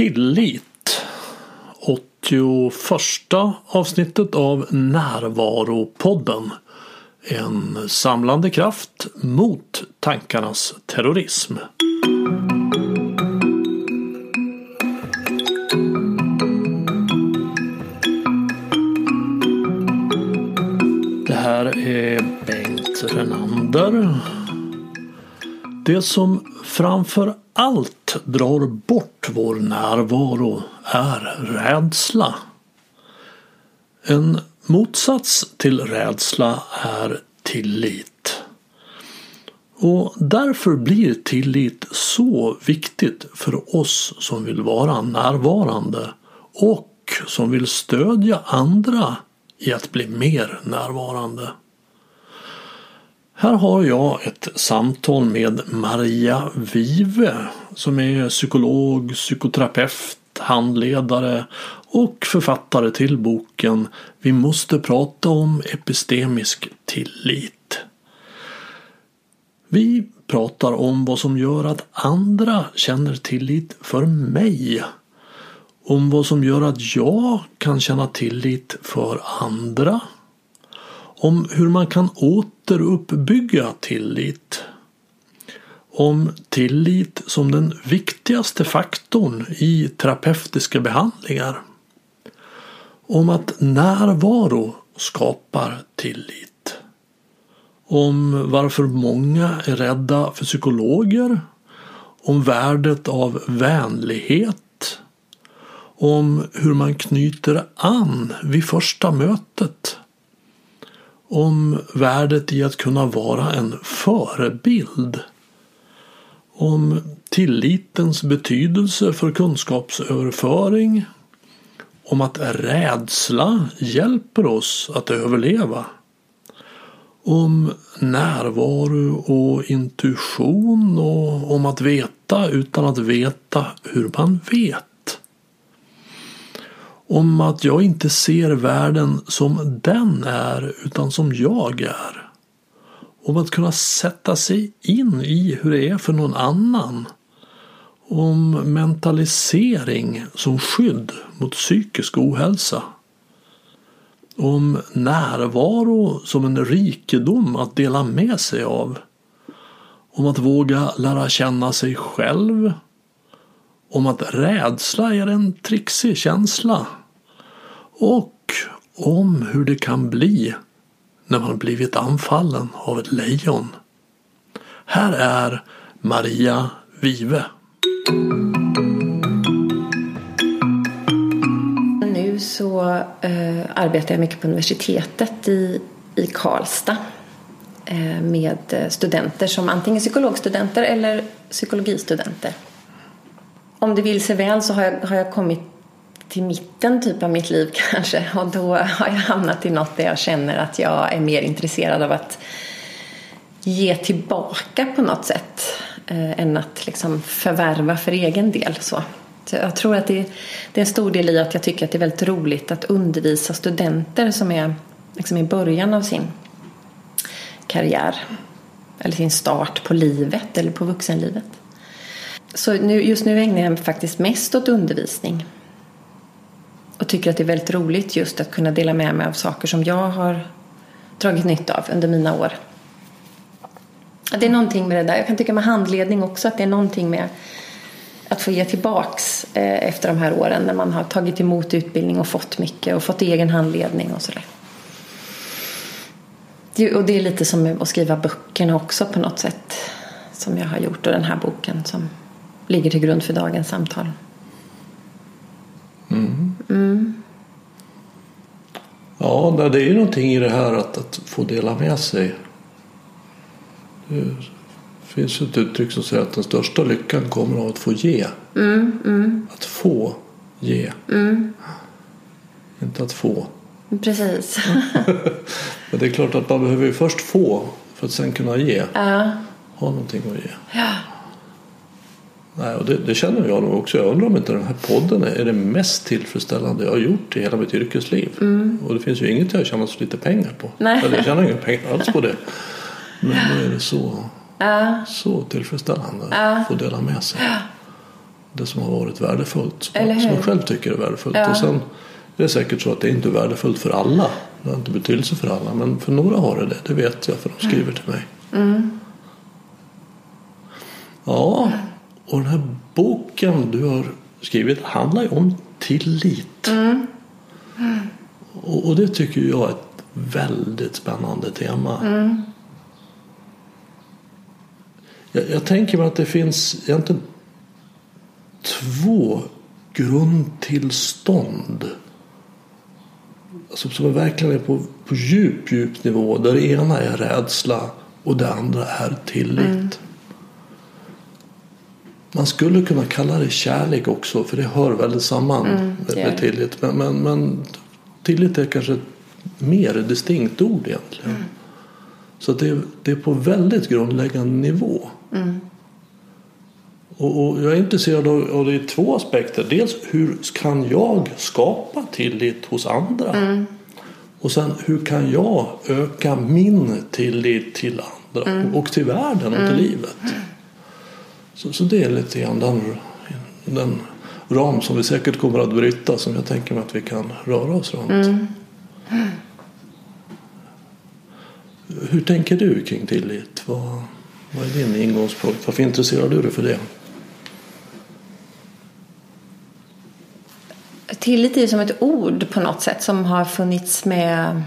Tillit 81 avsnittet av Närvaropodden. En samlande kraft mot tankarnas terrorism. Det här är Bengt Renander. Det som framför allt drar bort vår närvaro är rädsla. En motsats till rädsla är tillit. Och därför blir tillit så viktigt för oss som vill vara närvarande och som vill stödja andra i att bli mer närvarande. Här har jag ett samtal med Maria Vive som är psykolog, psykoterapeut, handledare och författare till boken Vi måste prata om epistemisk tillit. Vi pratar om vad som gör att andra känner tillit för mig. Om vad som gör att jag kan känna tillit för andra om hur man kan återuppbygga tillit. Om tillit som den viktigaste faktorn i terapeutiska behandlingar. Om att närvaro skapar tillit. Om varför många är rädda för psykologer. Om värdet av vänlighet. Om hur man knyter an vid första mötet om värdet i att kunna vara en förebild. Om tillitens betydelse för kunskapsöverföring. Om att rädsla hjälper oss att överleva. Om närvaro och intuition och om att veta utan att veta hur man vet om att jag inte ser världen som den är utan som jag är. Om att kunna sätta sig in i hur det är för någon annan. Om mentalisering som skydd mot psykisk ohälsa. Om närvaro som en rikedom att dela med sig av. Om att våga lära känna sig själv. Om att rädsla är en trixig känsla och om hur det kan bli när man blivit anfallen av ett lejon. Här är Maria Vive. Nu så eh, arbetar jag mycket på universitetet i, i Karlstad eh, med studenter som antingen psykologstudenter eller psykologistudenter. Om det vill sig väl så har jag, har jag kommit till mitten typ av mitt liv kanske och då har jag hamnat i något där jag känner att jag är mer intresserad av att ge tillbaka på något sätt eh, än att liksom förvärva för egen del. Så. så jag tror att det, det, är en stor del i att jag tycker att det är väldigt roligt att undervisa studenter som är liksom i början av sin karriär eller sin start på livet eller på vuxenlivet. Så nu, just nu ägnar jag mig faktiskt mest åt undervisning och tycker att det är väldigt roligt just att kunna dela med mig av saker som jag har dragit nytta av under mina år. Det är någonting med det där. Jag kan tycka med handledning också att det är någonting med att få ge tillbaks eh, efter de här åren när man har tagit emot utbildning och fått mycket och fått egen handledning och sådär. Och det är lite som att skriva böckerna också på något sätt som jag har gjort och den här boken som ligger till grund för dagens samtal. Mm. Mm. Ja, det är ju någonting i det här att, att få dela med sig. Det finns ett uttryck som säger att den största lyckan kommer av att få ge. Mm. Att få ge. Inte att få. Precis. Men det är klart att man behöver ju först få för att sen kunna ge. Ja. Ha någonting att ge. Ja. Nej, och det, det, känner jag nog också. Jag undrar om inte den här podden är det mest tillfredsställande jag har gjort i hela mitt yrkesliv. Mm. Och det finns ju inget jag tjänar så lite pengar på. Nej. Eller jag tjänar inga pengar alls på det. Men nu är det så, ja. så tillfredsställande ja. att få dela med sig. det som har varit värdefullt. Som, jag själv tycker är värdefullt. Och sen är det säkert så att det inte är värdefullt för alla. Det har inte betydelse för alla. Men för några har det det. Det vet jag för de skriver till mig. Ja, och den här boken du har skrivit handlar ju om tillit. Och, och det tycker jag är ett väldigt spännande tema. Jag, jag tänker mig att det finns egentligen två grundtillstånd. Alltså, som verkligen är på, på djup, djup nivå. Där det ena är rädsla och det andra är tillit. Man skulle kunna kalla det kärlek också för det hör väldigt samman med, det gör med tillit. Men, men, men tillit är kanske ett mer distinkt ord egentligen. Så att det, är, det är på väldigt grundläggande nivå. Och, och jag är intresserad av, av det i två aspekter. Dels hur kan jag skapa tillit hos andra? Och sen hur kan jag öka min tillit till andra och till världen och till livet? Så, så det är lite grann den, den ram som vi säkert kommer att bryta som jag tänker mig att vi kan röra oss runt. Hur tänker du kring tillit? Vad, vad är din ingångspunkt? Varför intresserar du dig för det? Tillit är ju som ett ord på något sätt som har funnits med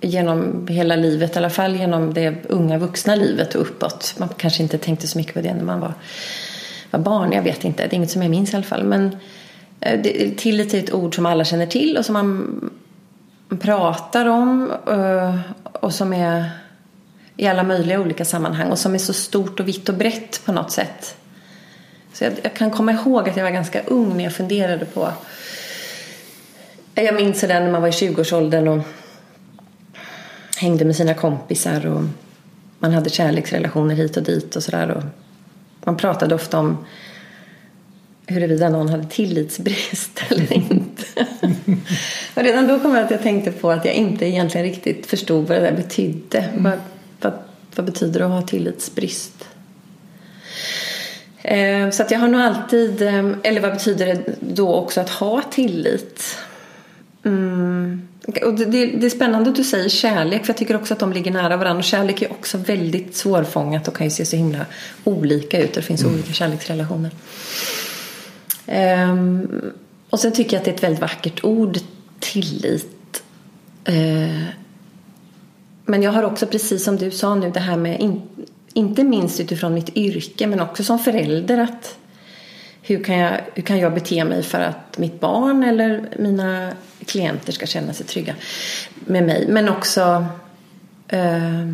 genom hela livet, i alla fall genom det unga vuxna livet och uppåt. Man kanske inte tänkte så mycket på det när man var, var barn, jag vet inte. Det är inget som jag minns i alla fall. Men eh, det, tillit är ett ord som alla känner till och som man pratar om eh, och som är i alla möjliga olika sammanhang och som är så stort och vitt och brett på något sätt. Så jag, jag kan komma ihåg att jag var ganska ung när jag funderade på jag minns det när man var i 20-årsåldern och hängde med sina kompisar och man hade kärleksrelationer hit och dit och sådär. Man pratade ofta om huruvida någon hade tillitsbrist eller inte. och redan då kom jag att jag tänkte på att jag inte egentligen riktigt förstod vad det där betydde. Vad, vad, vad betyder det att ha tillitsbrist? Eh, Så att jag har nog alltid, eh, eller vad betyder det då också att ha tillit? Mm. Och det, det, det är spännande att du säger kärlek för jag tycker också att de ligger nära varandra. Och kärlek är också väldigt svårfångat och kan ju se så himla olika ut. Det finns olika kärleksrelationer. Ehm, och sen tycker jag att det är ett väldigt vackert ord, tillit. Eh, men jag har också, precis som du sa nu, det här med, in, inte minst utifrån mitt yrke men också som förälder att hur kan, jag, hur kan jag bete mig för att mitt barn eller mina klienter ska känna sig trygga med mig. Men också eh,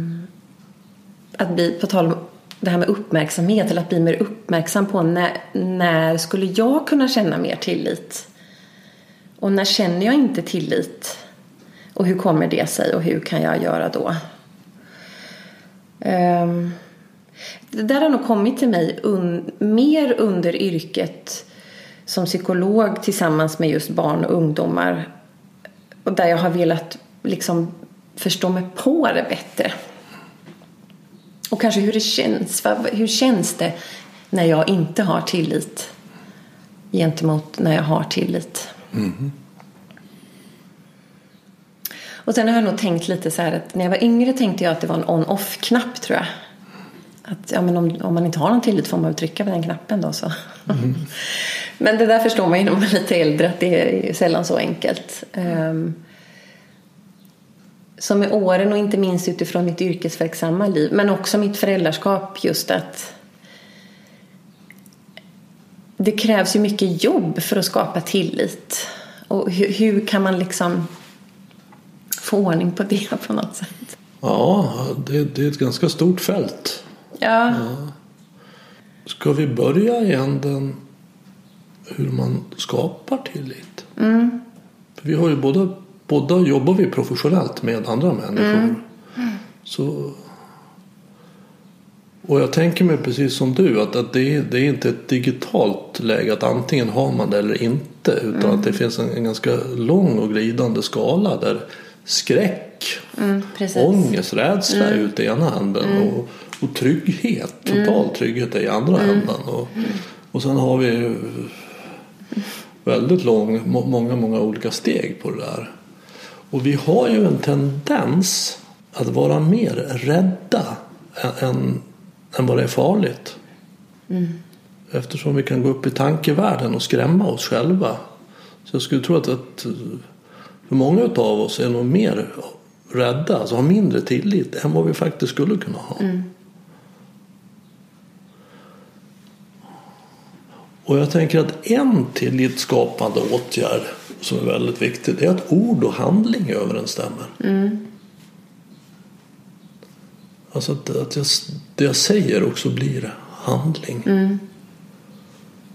att bli, på tal om det här med uppmärksamhet, eller att bli mer uppmärksam på när, när skulle jag kunna känna mer tillit? Och när känner jag inte tillit? Och hur kommer det sig och hur kan jag göra då? Ehm, det där har nog kommit till mig un, mer under yrket som psykolog tillsammans med just barn och ungdomar. Och där jag har velat liksom förstå mig på det bättre. Och kanske hur det känns. Hur känns det när jag inte har tillit gentemot när jag har tillit? Och sen har jag nog tänkt lite så här att när jag var yngre tänkte jag att det var en on-off-knapp tror jag. Att ja, men om, om man inte har någon tillit får man väl trycka på den knappen då så. men det där förstår man ju när man är lite äldre att det är sällan så enkelt. Ehm, um, så med åren och inte minst utifrån mitt yrkesverksamma liv men också mitt föräldraskap just att det krävs ju mycket jobb för att skapa tillit. Och hur, hur kan man liksom få ordning på det på något sätt? Ja, det, det är ett ganska stort fält. Ja, Ska vi börja i änden hur man skapar tillit? För vi har ju båda, båda jobbar vi professionellt med andra människor. Så, och jag tänker mig precis som du att, att det, är, det är inte ett digitalt läge att antingen har man det eller inte. Utan att det finns en, en ganska lång och glidande skala där skräck, mm, precis. ångest, rädsla är ute i ena handen och, och trygghet, total trygghet är i andra änden. Och Och sen har vi väldigt lång, må- många, många olika steg på det där. Och vi har ju en tendens att vara mer rädda än, än, vad det är farligt. Eftersom vi kan gå upp i tankevärlden och skrämma oss själva. Så jag skulle tro att, att för många av oss är nog mer rädda, alltså har mindre tillit än vad vi faktiskt skulle kunna ha. Och jag tänker att en tillitsskapande åtgärd som är väldigt viktig det är att ord och handling överensstämmer. Alltså att, att jag, det jag säger också blir handling.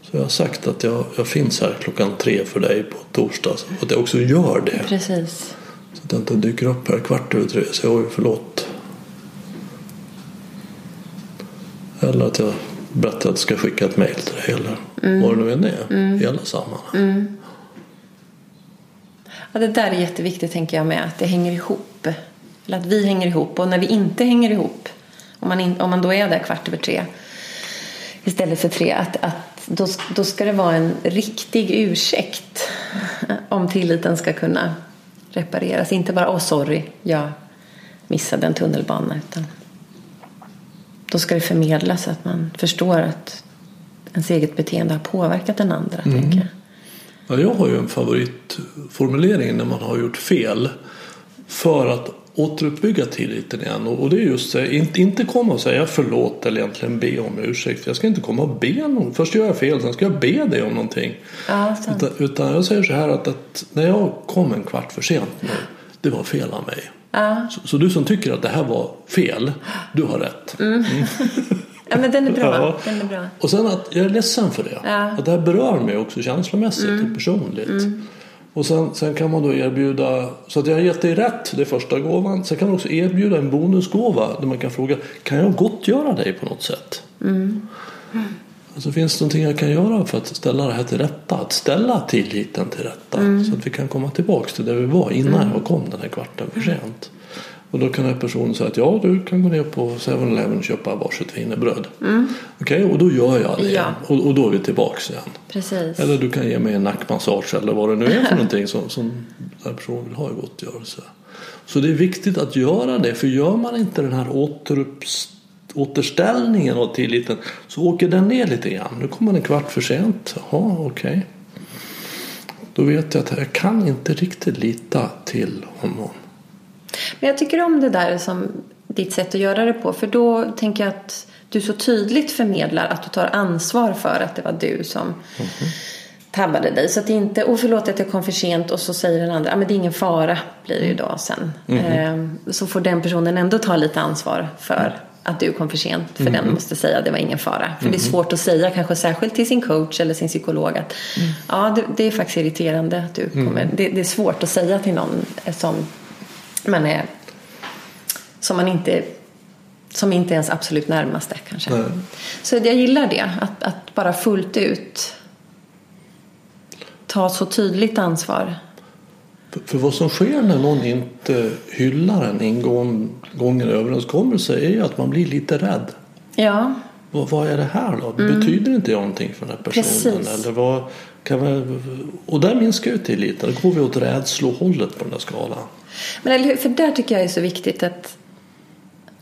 Så jag har sagt att jag, jag finns här klockan tre för dig på torsdag och att jag också gör det. Precis. Så att jag inte dyker upp här kvart över tre och säger oj förlåt. Eller att jag berättar att jag ska skicka ett mejl till dig eller vad det nu än är. I alla sammanhang. Ja, det där är jätteviktigt tänker jag med att det hänger ihop. Eller att vi hänger ihop och när vi inte hänger ihop. Om man, in, om man då är där kvart över tre istället för tre. Att, att då, då ska det vara en riktig ursäkt om tilliten ska kunna repareras. Inte bara åh sorry, jag missade en tunnelbana. Utan då ska det förmedlas så att man förstår att ens eget beteende har påverkat den andra. Tänker jag. Ja, jag har ju en favoritformulering när man har gjort fel. För att återuppbygga tilliten igen. Och och det är just det, inte, inte komma och säga förlåt eller egentligen be om ursäkt. Jag ska inte komma och be någon. Först gör jag fel, sen ska jag be dig om någonting. Ja. Utan, utan jag säger så här att, att när jag kom en kvart för sent nu, det var fel av mig. Ja. Så, så du som tycker att det här var fel, du har rätt. ja, men den är bra. Ja. Den är bra. Och sen att jag är ledsen för det. Ja. Att det här berör mig också känslomässigt och personligt. Och sen, sen kan man då erbjuda, så att jag har gett dig rätt, det är första gåvan. Sen kan man också erbjuda en bonusgåva där man kan fråga, kan jag gottgöra dig på något sätt? Alltså finns det någonting jag kan göra för att ställa det här till rätta? Att ställa tilliten till rätta. Så att vi kan komma tillbaka till där vi var innan jag kom den här kvarten för sent. Och då kan den här personen säga att ja, du kan gå ner på 7-Eleven och köpa varsitt wienerbröd. Okej, och då gör jag det. Ja. Och, och då är vi tillbaka igen. Precis. Eller du kan ge mig en nackmassage eller vad det nu är för någonting som, som den här personen vill ha i gottgörelse. Så det är viktigt att göra det, för gör man inte den här återupps, återställningen av tilliten så åker den ner lite grann. Nu kommer man en kvart för sent. Jaha, okej. Då vet jag att jag kan inte riktigt lita till honom. Men jag tycker om det där som ditt sätt att göra det på. För då tänker jag att du så tydligt förmedlar att du tar ansvar för att det var du som tabbade dig. Så att det inte, åh förlåt att jag kom för sent och så säger den andra, ja men det är ingen fara blir det ju då sen. Ehm, Så får den personen ändå ta lite ansvar för att du kom för sent. För den måste säga att det var ingen fara. För det är svårt att säga, kanske särskilt till sin coach eller sin psykolog att ja det, det är faktiskt irriterande att du kommer. Det, det är svårt att säga till någon som man är som man inte som inte är ens absolut närmaste kanske. Så jag gillar det, att, att bara fullt ut ta så tydligt ansvar. För, vad som sker när någon inte hyllar en ingången överenskommelse är ju att man blir lite rädd. Ja, Vad, vad är det här då? Betyder inte jag någonting för den här personen? Precis. Eller vad, kan man, och där minskar ju tilliten. Då går vi åt rädslohållet på den där skalan. men eller hur? För där tycker jag är så viktigt att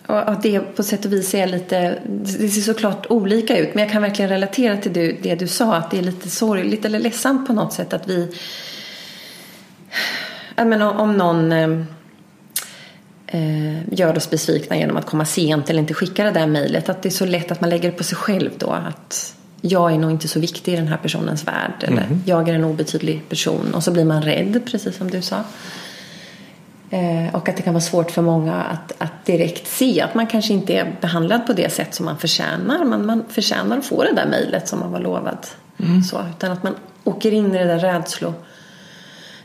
och att det på sätt och vis är lite, det ser såklart olika ut men jag kan verkligen relatera till det, det du sa att det är lite sorgligt eller ledsamt på något sätt att vi menar, om någon eh, eh, gör oss besvikna genom att komma sent eller inte skicka det där mejlet att det är så lätt att man lägger det på sig själv då att jag är nog inte så viktig i den här personens värld eller jag är en obetydlig person och så blir man rädd precis som du sa. Eh, och att det kan vara svårt för många att, att direkt se att man kanske inte är behandlad på det sätt som man förtjänar. Man, man förtjänar att få det där mejlet som man var lovad. Så, utan att man åker in i det där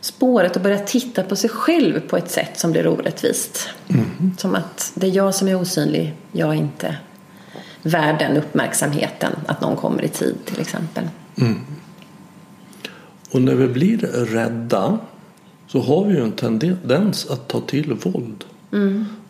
rädslospåret och börjar titta på sig själv på ett sätt som blir orättvist. Som att det är jag som är osynlig, jag är inte värd den uppmärksamheten att någon kommer i tid till exempel. Och när vi blir rädda så har vi ju en tendens att ta till våld.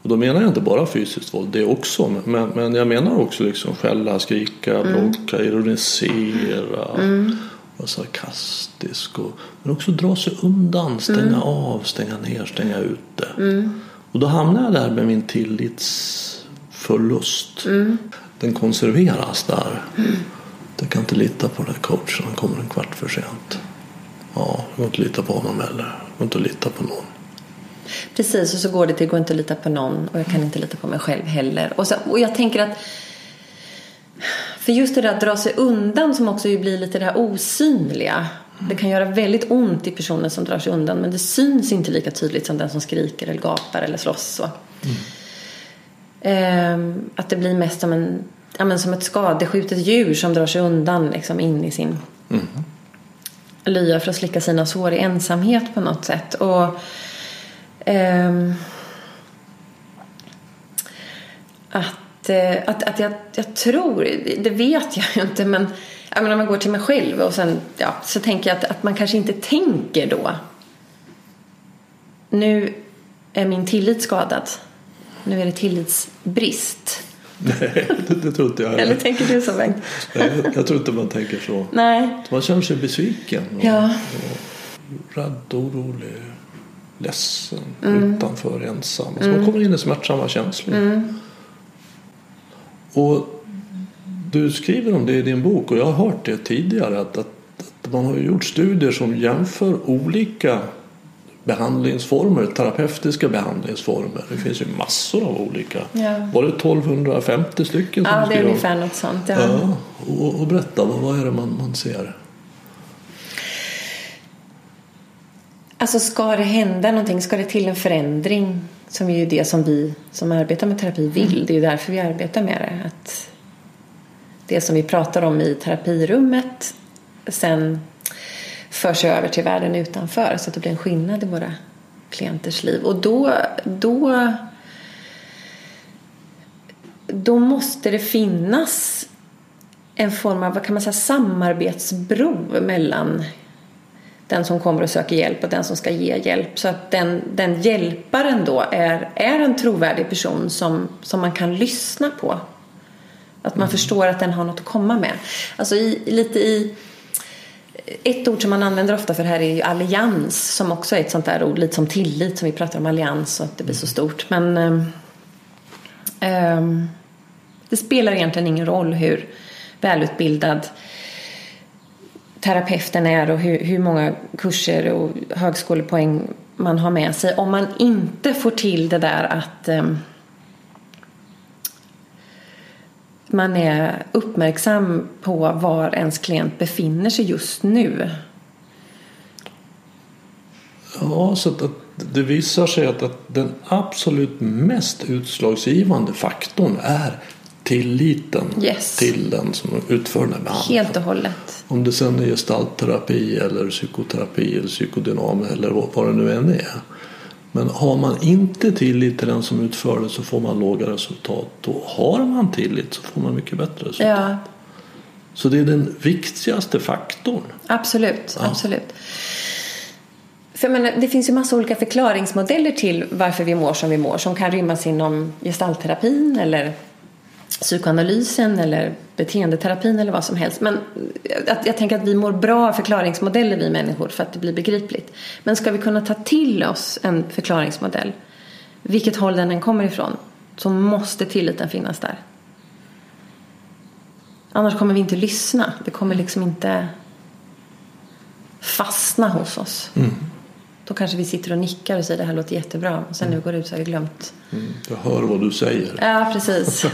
Och då menar jag inte bara fysiskt våld, det också. Men, men jag menar också liksom skälla, skrika, mm. bråka, ironisera. Mm. Vara sarkastisk. Och, men också dra sig undan, stänga mm. av, stänga ner, stänga ute. Mm. Och då hamnar jag där med min tillitsförlust. Mm. Den konserveras där. Mm. Jag kan inte lita på den coachen, han kommer en kvart för sent. Ja, jag går inte lita på honom heller. Jag går inte lita på någon. Precis, och så går det till att gå inte att lita på någon och jag kan inte lita på mig själv heller. Och, så, och jag tänker att för just det där att dra sig undan som också blir lite det här osynliga. Det kan göra väldigt ont i personen som drar sig undan men det syns inte lika tydligt som den som skriker eller gapar eller slåss. Så. Mm. Att det blir mest som, en, ja, men som ett skadeskjutet djur som drar sig undan liksom, in i sin mm. lya för att slicka sina sår i ensamhet på något sätt. Och ehm, att, eh, att, att jag, jag tror, det vet jag ju inte men jag menar, om man går till mig själv och sen ja, så tänker jag att, att man kanske inte tänker då nu är min tillit skadad. Nu är det tillitsbrist. Nej, det, det tror inte jag Eller tänker du så Bengt? Nej, jag tror inte man tänker så. Nej. Man känner sig besviken. Och, ja. och rädd, orolig, ledsen, mm. utanför, ensam. Alltså mm. Man kommer in i smärtsamma känslor. Mm. Och du skriver om det i din bok och jag har hört det tidigare att, att, att man har gjort studier som jämför olika behandlingsformer, terapeutiska behandlingsformer. Det finns ju massor av olika. Ja. Var det 1250 stycken? Som ja, det är ungefär något sånt. Ja. ja och, och, berätta, vad, vad är det man, man ser? Alltså ska det hända någonting, ska det till en förändring som är ju det som vi som arbetar med terapi vill. Det är ju därför vi arbetar med det. Att det som vi pratar om i terapirummet sen förs över till världen utanför så att det blir en skillnad i våra klienters liv. Och då, då, då måste det finnas en form av vad kan man säga, samarbetsbro mellan den som kommer och söker hjälp och den som ska ge hjälp. Så att den, den hjälparen då är, är en trovärdig person som, som man kan lyssna på. Att man mm. förstår att den har något att komma med. Alltså i, lite i ett ord som man använder ofta för det här är ju allians som också är ett sånt där ord, lite som tillit som vi pratar om allians och att det blir så stort. Men um, um, det spelar egentligen ingen roll hur välutbildad terapeuten är och hur, hur många kurser och högskolepoäng man har med sig. Om man inte får till det där att um, man är uppmärksam på var ens klient befinner sig just nu. Ja, så att, det visar sig att, att den absolut mest utslagsgivande faktorn är tilliten yes. till den som utför den här behandlingen. Helt och hållet. Om det sen är gestaltterapi eller psykoterapi eller psykodynam eller vad det nu än är. Men har man inte tillit till den som utför det så får man låga resultat. Och har man tillit så får man mycket bättre resultat. Ja. Så det är den viktigaste faktorn. Absolut, ja. absolut. För menar, det finns ju massa olika förklaringsmodeller till varför vi mår som vi mår som kan rymmas inom gestaltterapin eller psykoanalysen eller beteendeterapin eller vad som helst. Men att, jag tänker att vi mår bra av förklaringsmodeller vi människor för att det blir begripligt. Men ska vi kunna ta till oss en förklaringsmodell, vilket håll den än kommer ifrån, så måste tilliten finnas där. Annars kommer vi inte lyssna. Det kommer liksom inte fastna hos oss. Mm. Då kanske vi sitter och nickar och säger det här låter jättebra. Och sen mm. nu går det ut så har vi glömt. Mm. Jag hör vad du säger. Ja, precis.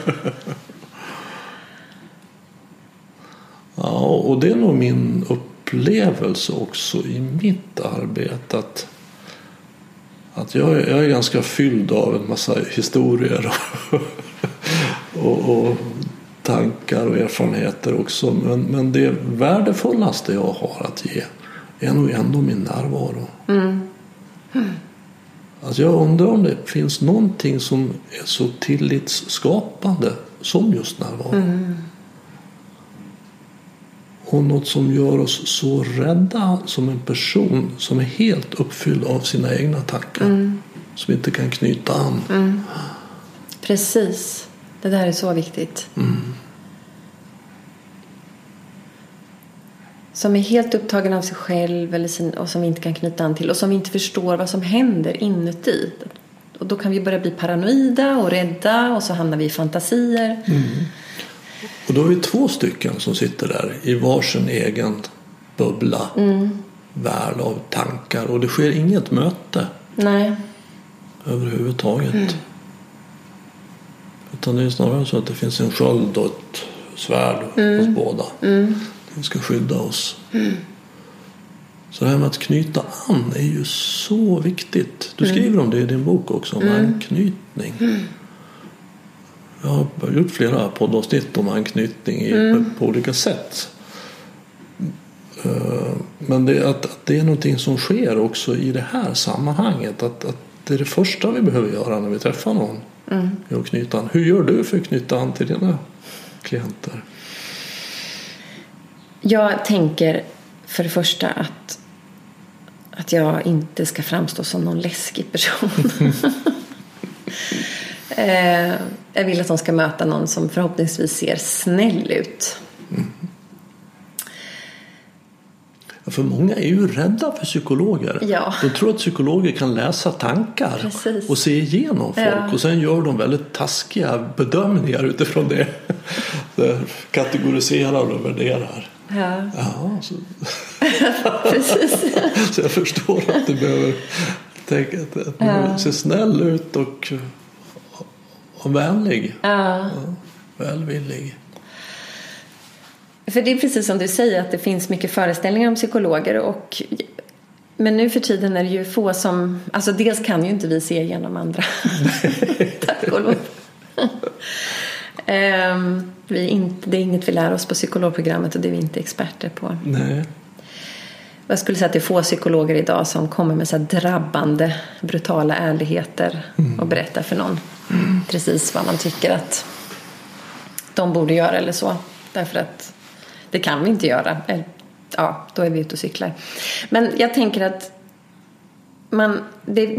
ja, och det är nog min upplevelse också i mitt arbete. Att, att jag, är, jag är ganska fylld av en massa historier och, och, och tankar och erfarenheter också. Men, men det värdefullaste jag har att ge är nog ändå min närvaro. Mm. Mm. Alltså jag undrar om det finns någonting som är så tillitsskapande som just närvaro. Mm. Och något som gör oss så rädda som en person som är helt uppfylld av sina egna tankar. Mm. Som inte kan knyta an. Mm. Precis. Det där är så viktigt. Som är helt upptagen av sig själv eller sin, och som vi inte kan knyta an till och som vi inte förstår vad som händer inuti. Och då kan vi börja bli paranoida och rädda och så hamnar vi i fantasier. Och då är vi två stycken som sitter där i varsin egen bubbla. Värld av tankar och det sker inget möte Nej. överhuvudtaget. Utan det är snarare så att det finns en sköld och ett svärd hos båda. Det ska skydda oss. Så det här med att knyta an är ju så viktigt. Du skriver om det i din bok också, om anknytning. Jag har gjort flera poddavsnitt om anknytning i, på olika sätt. Eh, Men det, att, att det är någonting som sker också i det här sammanhanget. Att, att det är det första vi behöver göra när vi träffar någon. Är att knyta an. Hur gör du för att knyta an till dina klienter? Jag tänker för det första att, att jag inte ska framstå som någon läskig person. Eh, jag vill att de ska möta någon som förhoppningsvis ser snäll ut. Ja, För många är ju rädda för psykologer. Ja. De tror att psykologer kan läsa tankar Precis. och se igenom folk. Ja. Och sen gör de väldigt taskiga bedömningar utifrån det kategoriserar och värderar. Ja, Ja, så, precis. så jag förstår att du behöver tänka att att behöver se snäll ut och, och vänlig. Ja. Ja, välvillig. För det är precis som du säger att det finns mycket föreställningar om psykologer och men nu för tiden är det ju få som, alltså dels kan ju inte vi se igenom andra. Tack och lov. Ehm, vi är inte, det är inget vi lär oss på psykologprogrammet och det är vi inte experter på. Nej. Jag skulle säga att det är få psykologer idag som kommer med så här drabbande, brutala ärligheter och berättar för någon precis vad man tycker att de borde göra eller så. Därför att det kan vi inte göra. Ja, då är vi ute och cyklar. Men jag tänker att man, det,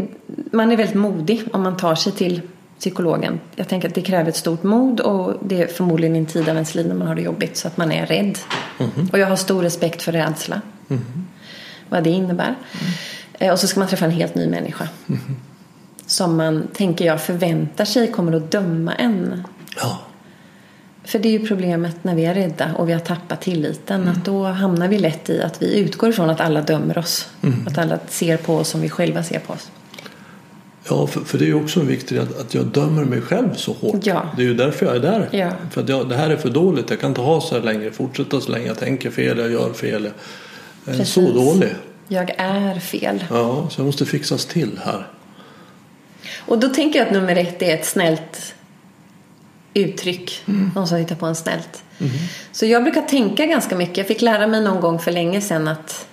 man är väldigt modig om man tar sig till psykologen. Jag tänker att det kräver ett stort mod och det är förmodligen en tid av ens liv när man har det jobbigt så att man är rädd. Och jag har stor respekt för rädsla. Vad det innebär. Eh, Och så ska man träffa en helt ny människa. Som man, tänker jag, förväntar sig kommer att döma en. Ja. För det är ju problemet när vi är rädda och vi har tappat tilliten. Att då hamnar vi lätt i att vi utgår ifrån att alla dömer oss. Att alla ser på oss som vi själva ser på oss. Ja, för, för det är också viktigt att, att jag dömer mig själv så hårt. Ja. Det är ju därför jag är där. Ja. För att jag, det här är för dåligt. Jag kan inte ha så här länge. Fortsätta så länge. Jag tänker fel, jag gör fel. Jag är så dålig. Jag är fel. Ja, så jag måste fixas till här. Och då tänker jag att nummer ett är ett snällt uttryck. Någon som hittar på en snällt. Så jag brukar tänka ganska mycket. Jag fick lära mig någon gång för länge sedan att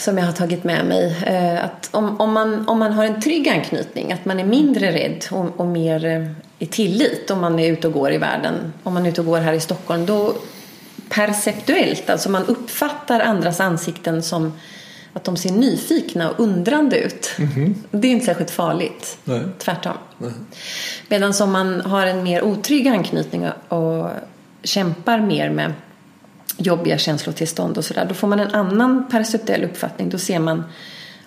som jag har tagit med mig. eh, Att om, om, man, om man har en trygg anknytning, att man är mindre rädd och, och mer eh, i tillit om man är ute och går i världen. Om man är ute och går här i Stockholm. Då perceptuellt, alltså man uppfattar andras ansikten som att de ser nyfikna och undrande ut. Det är inte särskilt farligt. Nej. Tvärtom. Medan om man har en mer otrygg anknytning och kämpar mer med jobbiga känslotillstånd och sådär. Då får man en annan perceptuell uppfattning. Då ser man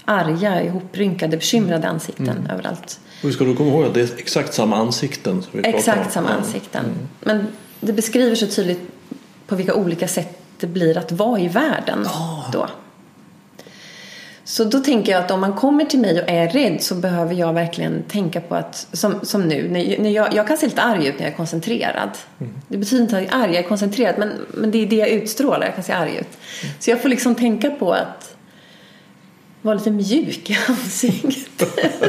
arga, ihoprynkade, bekymrade ansikten överallt. Och vi ska då komma ihåg att det är exakt samma ansikten. Som vi pratar om. Exakt samma Ja. ansikten. Men det beskriver så tydligt på vilka olika sätt det blir att vara i världen Ja. då. Så då tänker jag att om man kommer till mig och är rädd så behöver jag verkligen tänka på att, som, som nu, när, när jag, jag kan se lite arg ut när jag är koncentrerad. Det betyder inte att jag är arg, jag är koncentrerad, men, men det är det jag utstrålar, jag kan se arg ut. Så jag får liksom tänka på att vara lite mjuk i ansiktet.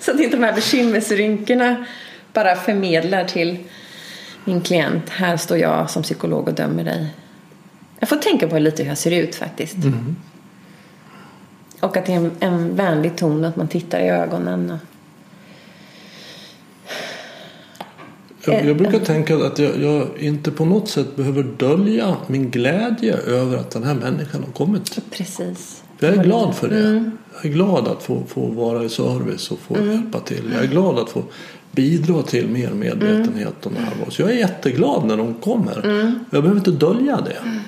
Så att inte de här bekymmersrynkorna bara förmedlar till min klient. Här står jag som psykolog och dömer dig. Jag får tänka på lite hur jag ser ut faktiskt. Och att det är en, en vänlig ton, att man tittar i ögonen. Och... Jag, jag brukar tänka att jag, jag inte på något sätt behöver dölja min glädje över att den här människan har kommit. Precis. Jag är glad för det. Jag är glad att få, få vara i service och få hjälpa till. Jag är glad att få bidra till mer medvetenhet och närvaro. Så jag är jätteglad när de kommer. Jag behöver inte dölja det.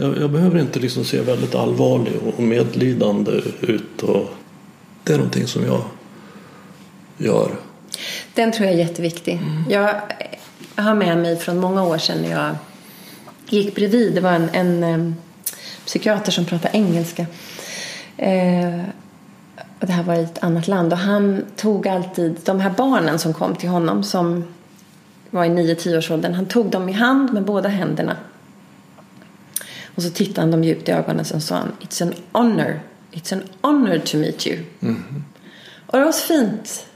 Jag, jag behöver inte liksom se väldigt allvarlig och medlidande ut. Och det är någonting som jag gör. Den tror jag är jätteviktig. Jag har med mig från många år sedan när jag gick bredvid. Det var en, en psykiater som pratade engelska. Eh, och det här var i ett annat land. Och han tog alltid de här barnen som kom till honom som var i 9-10 års åldern. Han tog dem i hand med båda händerna. Och så tittade han dem djupt i ögonen och så sa han It's an honor. It's an honor to meet you. Och det var så fint.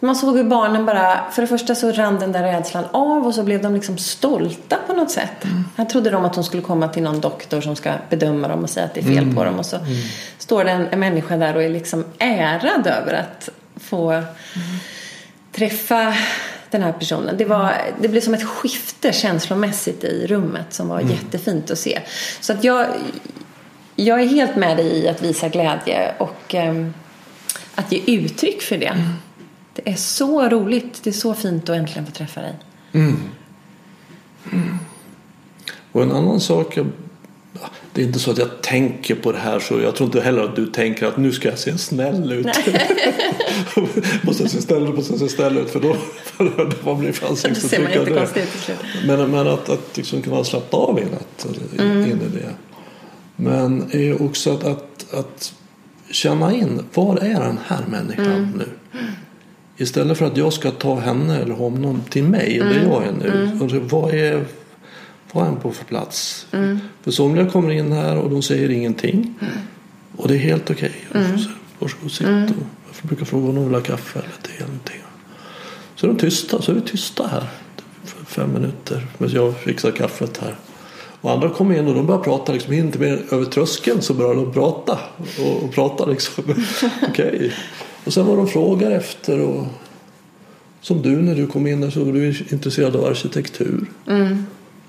Man såg hur barnen bara, för det första så rann den där rädslan av och så blev de liksom stolta på något sätt. Här trodde de att de skulle komma till någon doktor som ska bedöma dem och säga att det är fel på dem och så står det en, en människa där och är liksom ärad över att få träffa den här personen. Det, var, det blev som ett skifte känslomässigt i rummet som var jättefint att se. Så att jag, jag är helt med dig i att visa glädje och ehm, att ge uttryck för det. Det är så roligt. Det är så fint att äntligen få träffa dig. Och en annan sak. Jag, det är inte så att jag tänker på det här så jag tror inte heller att du tänker att nu ska jag se snäll ut. måste jag se snäll ut, måste jag se snäll ut för då, vad blir ser man ansiktsuttryck av det? Men, men att, att liksom kunna slappna av in, att, in i det. Men är också att, att, att känna in, var är den här människan nu? Istället för att jag ska ta henne eller honom till mig, där jag är nu. Och så, vad är är han på för plats? För somliga kommer in här och de säger ingenting. Och det är helt okej. Okay. Varsågod sitt. Och jag brukar fråga om de vill ha kaffe eller te eller någonting. Så är de tysta, så är vi tysta här. För fem minuter medan jag fixar kaffet här. Och andra kommer in och de börjar prata liksom inte mer över tröskeln så börjar de prata. Och, och prata liksom. Okej. Och sen vad de frågar efter och som du när du kom in där så var du intresserad av arkitektur.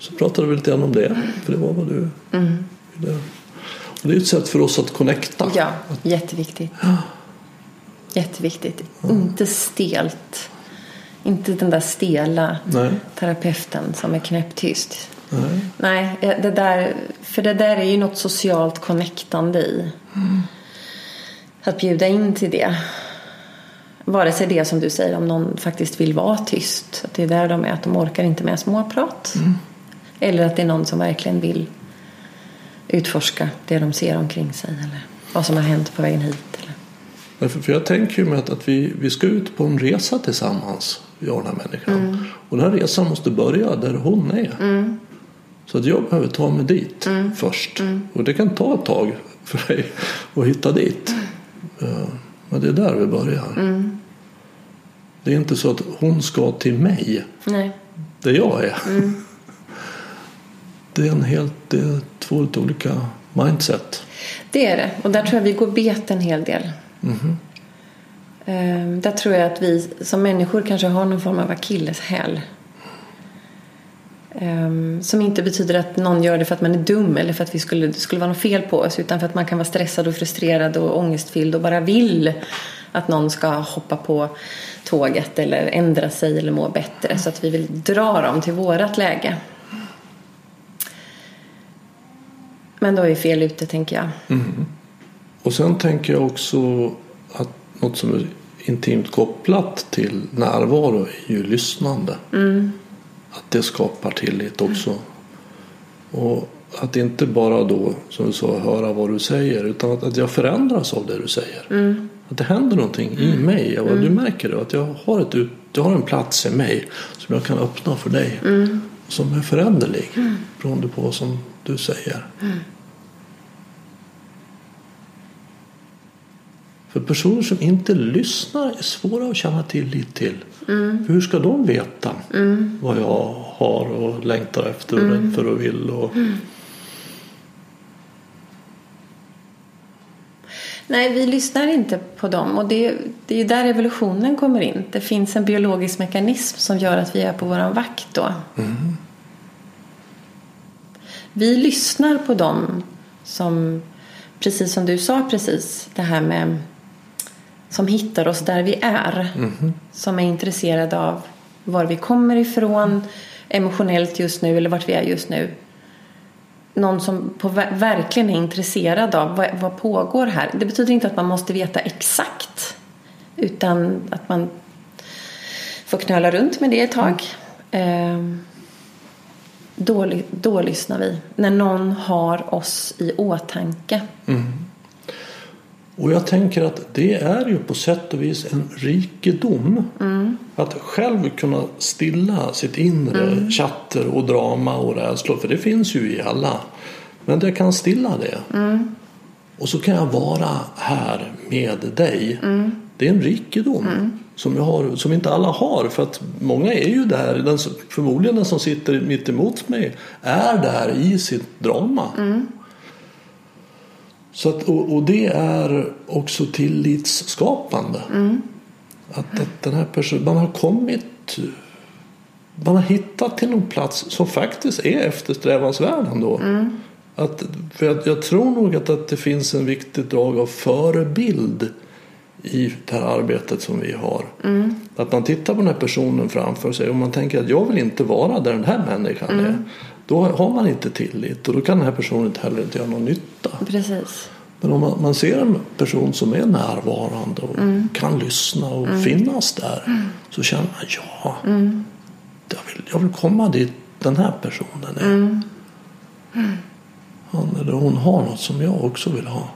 Så pratade vi lite grann om det. För det var vad du ville. Och det är ett sätt för oss att connecta. Ja, jätteviktigt. Jätteviktigt. Inte stelt. Inte den där stela Nej. terapeuten som är knäpptyst. Nej. Nej, det där, för det där är ju något socialt connectande i. Att bjuda in till det. Vare sig det som du säger om någon faktiskt vill vara tyst. Att det är där de är, att de orkar inte med småprat. Eller att det är någon som verkligen vill utforska det de ser omkring sig. Eller vad som har hänt på vägen hit. Eller. För jag tänker ju med att, att vi, vi ska ut på en resa tillsammans. Jag och den här människan. Och den här resan måste börja där hon är. Så att jag behöver ta mig dit först. Och det kan ta ett tag för dig att hitta dit. Eh, Men det är där vi börjar. Det är inte så att hon ska till mig. Nej. Där jag är. Det är en helt, det är två lite olika mindset. Det är det. Och där tror jag vi går bet en hel del. Ehm, Där tror jag att vi som människor kanske har någon form av akilleshäl. Ehm, Som inte betyder att någon gör det för att man är dum eller för att vi skulle, det skulle vara något fel på oss. Utan för att man kan vara stressad och frustrerad och ångestfylld och bara vill att någon ska hoppa på tåget eller ändra sig eller må bättre. Så att vi vill dra dem till vårat läge. Men då är vi fel ute tänker jag. Och sen tänker jag också att något som är intimt kopplat till närvaro är ju lyssnande. Att det skapar tillit också. Och att inte bara då, som du sa, höra vad du säger utan att, att jag förändras av det du säger. Att det händer någonting i mig. Och Du märker det, att jag har, ett, jag har en plats i mig som jag kan öppna för dig. Som är föränderlig beroende på vad som du säger. För personer som inte lyssnar är svåra att känna tillit till. För hur ska de veta vad jag har och längtar efter och rädd för och vill? Och... Nej, vi lyssnar inte på dem. Och det, det är ju där evolutionen kommer in. Det finns en biologisk mekanism som gör att vi är på våran vakt då. Vi lyssnar på dem som precis som du sa precis, det här med som hittar oss där vi är. Som är intresserade av var vi kommer ifrån emotionellt just nu eller vart vi är just nu. Någon som på, ver- verkligen är intresserad av vad, vad pågår här. Det betyder inte att man måste veta exakt. Utan att man får knöla runt med det ett tag. Ehm, då, då lyssnar vi. När någon har oss i åtanke. Och jag tänker att det är ju på sätt och vis en rikedom. Att själv kunna stilla sitt inre chatter och drama och rädslor. För det finns ju i alla. Men det kan stilla det. Och så kan jag vara här med dig. Det är en rikedom. Som, jag har, som inte alla har. För att många är ju där. Den, förmodligen den som sitter mitt emot mig är där i sitt drama. Så att, och, och det är också tillitsskapande. Att, att den här personen, man har kommit, man har hittat till någon plats som faktiskt är eftersträvansvärd ändå. Att, för jag, jag tror nog att, att det finns en viktig drag av förebild i det här arbetet som vi har. Att man tittar på den här personen framför sig och man tänker att jag vill inte vara där den här människan är. Då har man inte tillit och då kan den här personen inte heller inte göra någon nytta. Precis. Men om man, man ser en person som är närvarande och kan lyssna och finnas där så känner man ja, jag, vill, jag vill komma dit den här personen är. Han eller hon har något som jag också vill ha.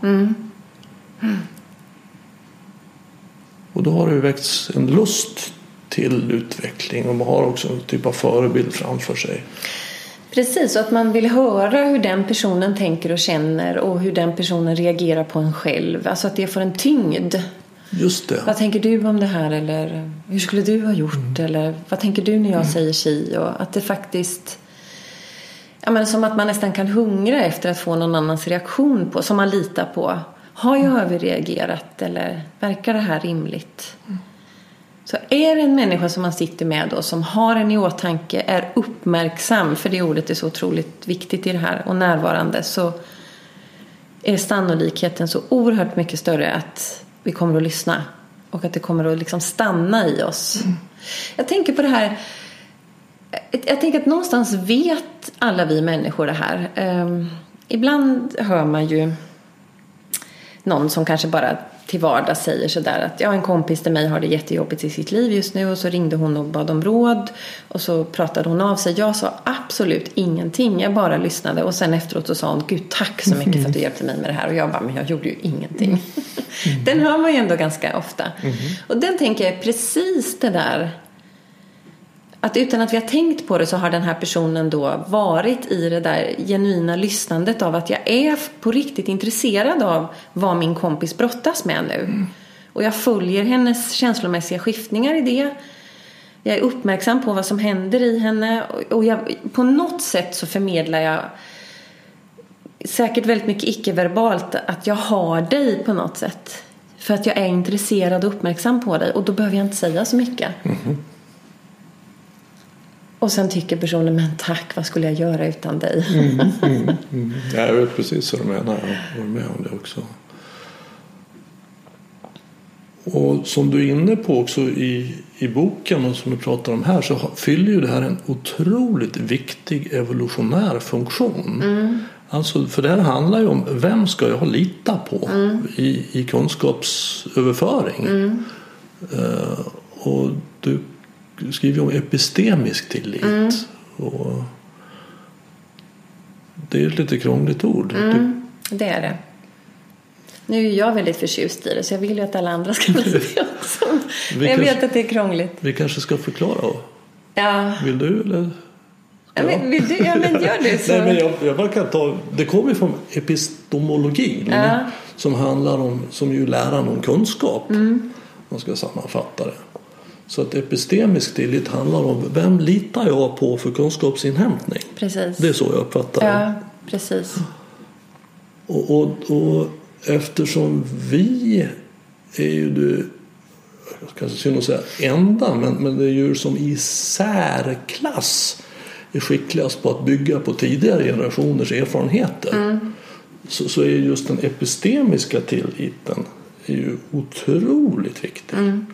Och då har det väckts en lust till utveckling och man har också en typ av förebild framför sig. Precis, och att man vill höra hur den personen tänker och känner och hur den personen reagerar på en själv. Alltså att det får en tyngd. Just det. Vad tänker du om det här? Eller hur skulle du ha gjort? Eller vad tänker du när jag säger si? Och att det faktiskt... Ja, men som att man nästan kan hungra efter att få någon annans reaktion på, som man litar på. Har jag överreagerat eller verkar det här rimligt? Så är det en människa som man sitter med då som har en i åtanke, är uppmärksam, för det ordet är så otroligt viktigt i det här, och närvarande så är sannolikheten så oerhört mycket större att vi kommer att lyssna och att det kommer att liksom stanna i oss. Jag tänker på det här jag tänker att någonstans vet alla vi människor det här. Um, ibland hör man ju någon som kanske bara till vardags säger sådär att ja, en kompis till mig har det jättejobbigt i sitt liv just nu. Och så ringde hon och bad om råd. Och så pratade hon av sig. Jag sa absolut ingenting, jag bara lyssnade. Och sen efteråt så sa hon gud tack så mycket för att du hjälpte mig med det här. Och jag bara men jag gjorde ju ingenting. den hör man ju ändå ganska ofta. Och den tänker jag är precis det där att utan att vi har tänkt på det så har den här personen då varit i det där genuina lyssnandet av att jag är på riktigt intresserad av vad min kompis brottas med nu. Och jag följer hennes känslomässiga skiftningar i det. Jag är uppmärksam på vad som händer i henne och jag, på något sätt så förmedlar jag säkert väldigt mycket icke-verbalt att jag har dig på något sätt. För att jag är intresserad och uppmärksam på dig och då behöver jag inte säga så mycket. Och sen tycker personen, men tack, vad skulle jag göra utan dig? Ja, jag vet precis vad du menar. Jag håller med om det också. Och som du är inne på också i, i boken och som du pratar om här så fyller ju det här en otroligt viktig evolutionär funktion. Alltså, för det här handlar ju om vem ska jag lita på i, i kunskapsöverföring. Eh, och du skriver om epistemisk tillit. Och det är ett lite krångligt ord. Du, Det är det. Nu är jag väldigt förtjust i det så jag vill ju att alla andra ska bli det också. Men jag vet att det är krångligt. vi kanske ska förklara. Ja, Vill du eller? ja men, vill du? Ja, men gör du så. Nej, men jag, jag bara kan ta, det kommer från epistemologin Ja. som handlar om, som ju läran om kunskap. Mm. Man ska sammanfatta det. Så att epistemisk tillit handlar om vem litar jag på för kunskapsinhämtning. Precis. Det är så jag uppfattar det. Ja, precis. Och, och, och eftersom vi är ju det, kanske synd att säga enda, men, men det är djur som i särklass är skickligast på att bygga på tidigare generationers erfarenheter. så, så är just den epistemiska tilliten är ju otroligt viktig. Mm.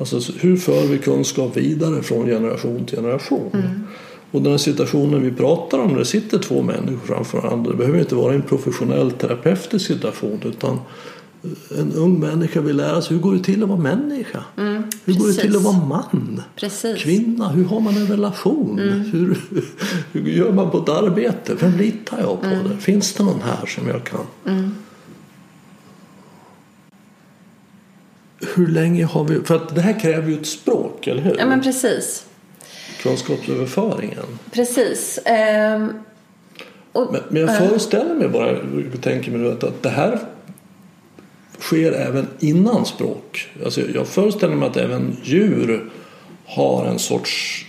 Alltså hur för vi kunskap vidare från generation till generation? Mm. Och den här situationen vi pratar om när det sitter två människor framför varandra. Det behöver inte vara en professionell terapeutisk situation utan en ung människa vill lära sig hur går det till att vara människa? hur går det till att vara man? Precis. Kvinna, hur har man en relation? Hur, hur gör man på ett arbete? Vem litar jag på? Det? Finns det någon här som jag kan? Hur länge har vi... För att det här kräver ju ett språk, eller hur? Ja, men precis. Kunskapsöverföringen. Precis. Ehm, och, Men, men jag föreställer mig bara, tänker mig att, att det här sker även innan språk. Alltså jag föreställer mig att även djur har en sorts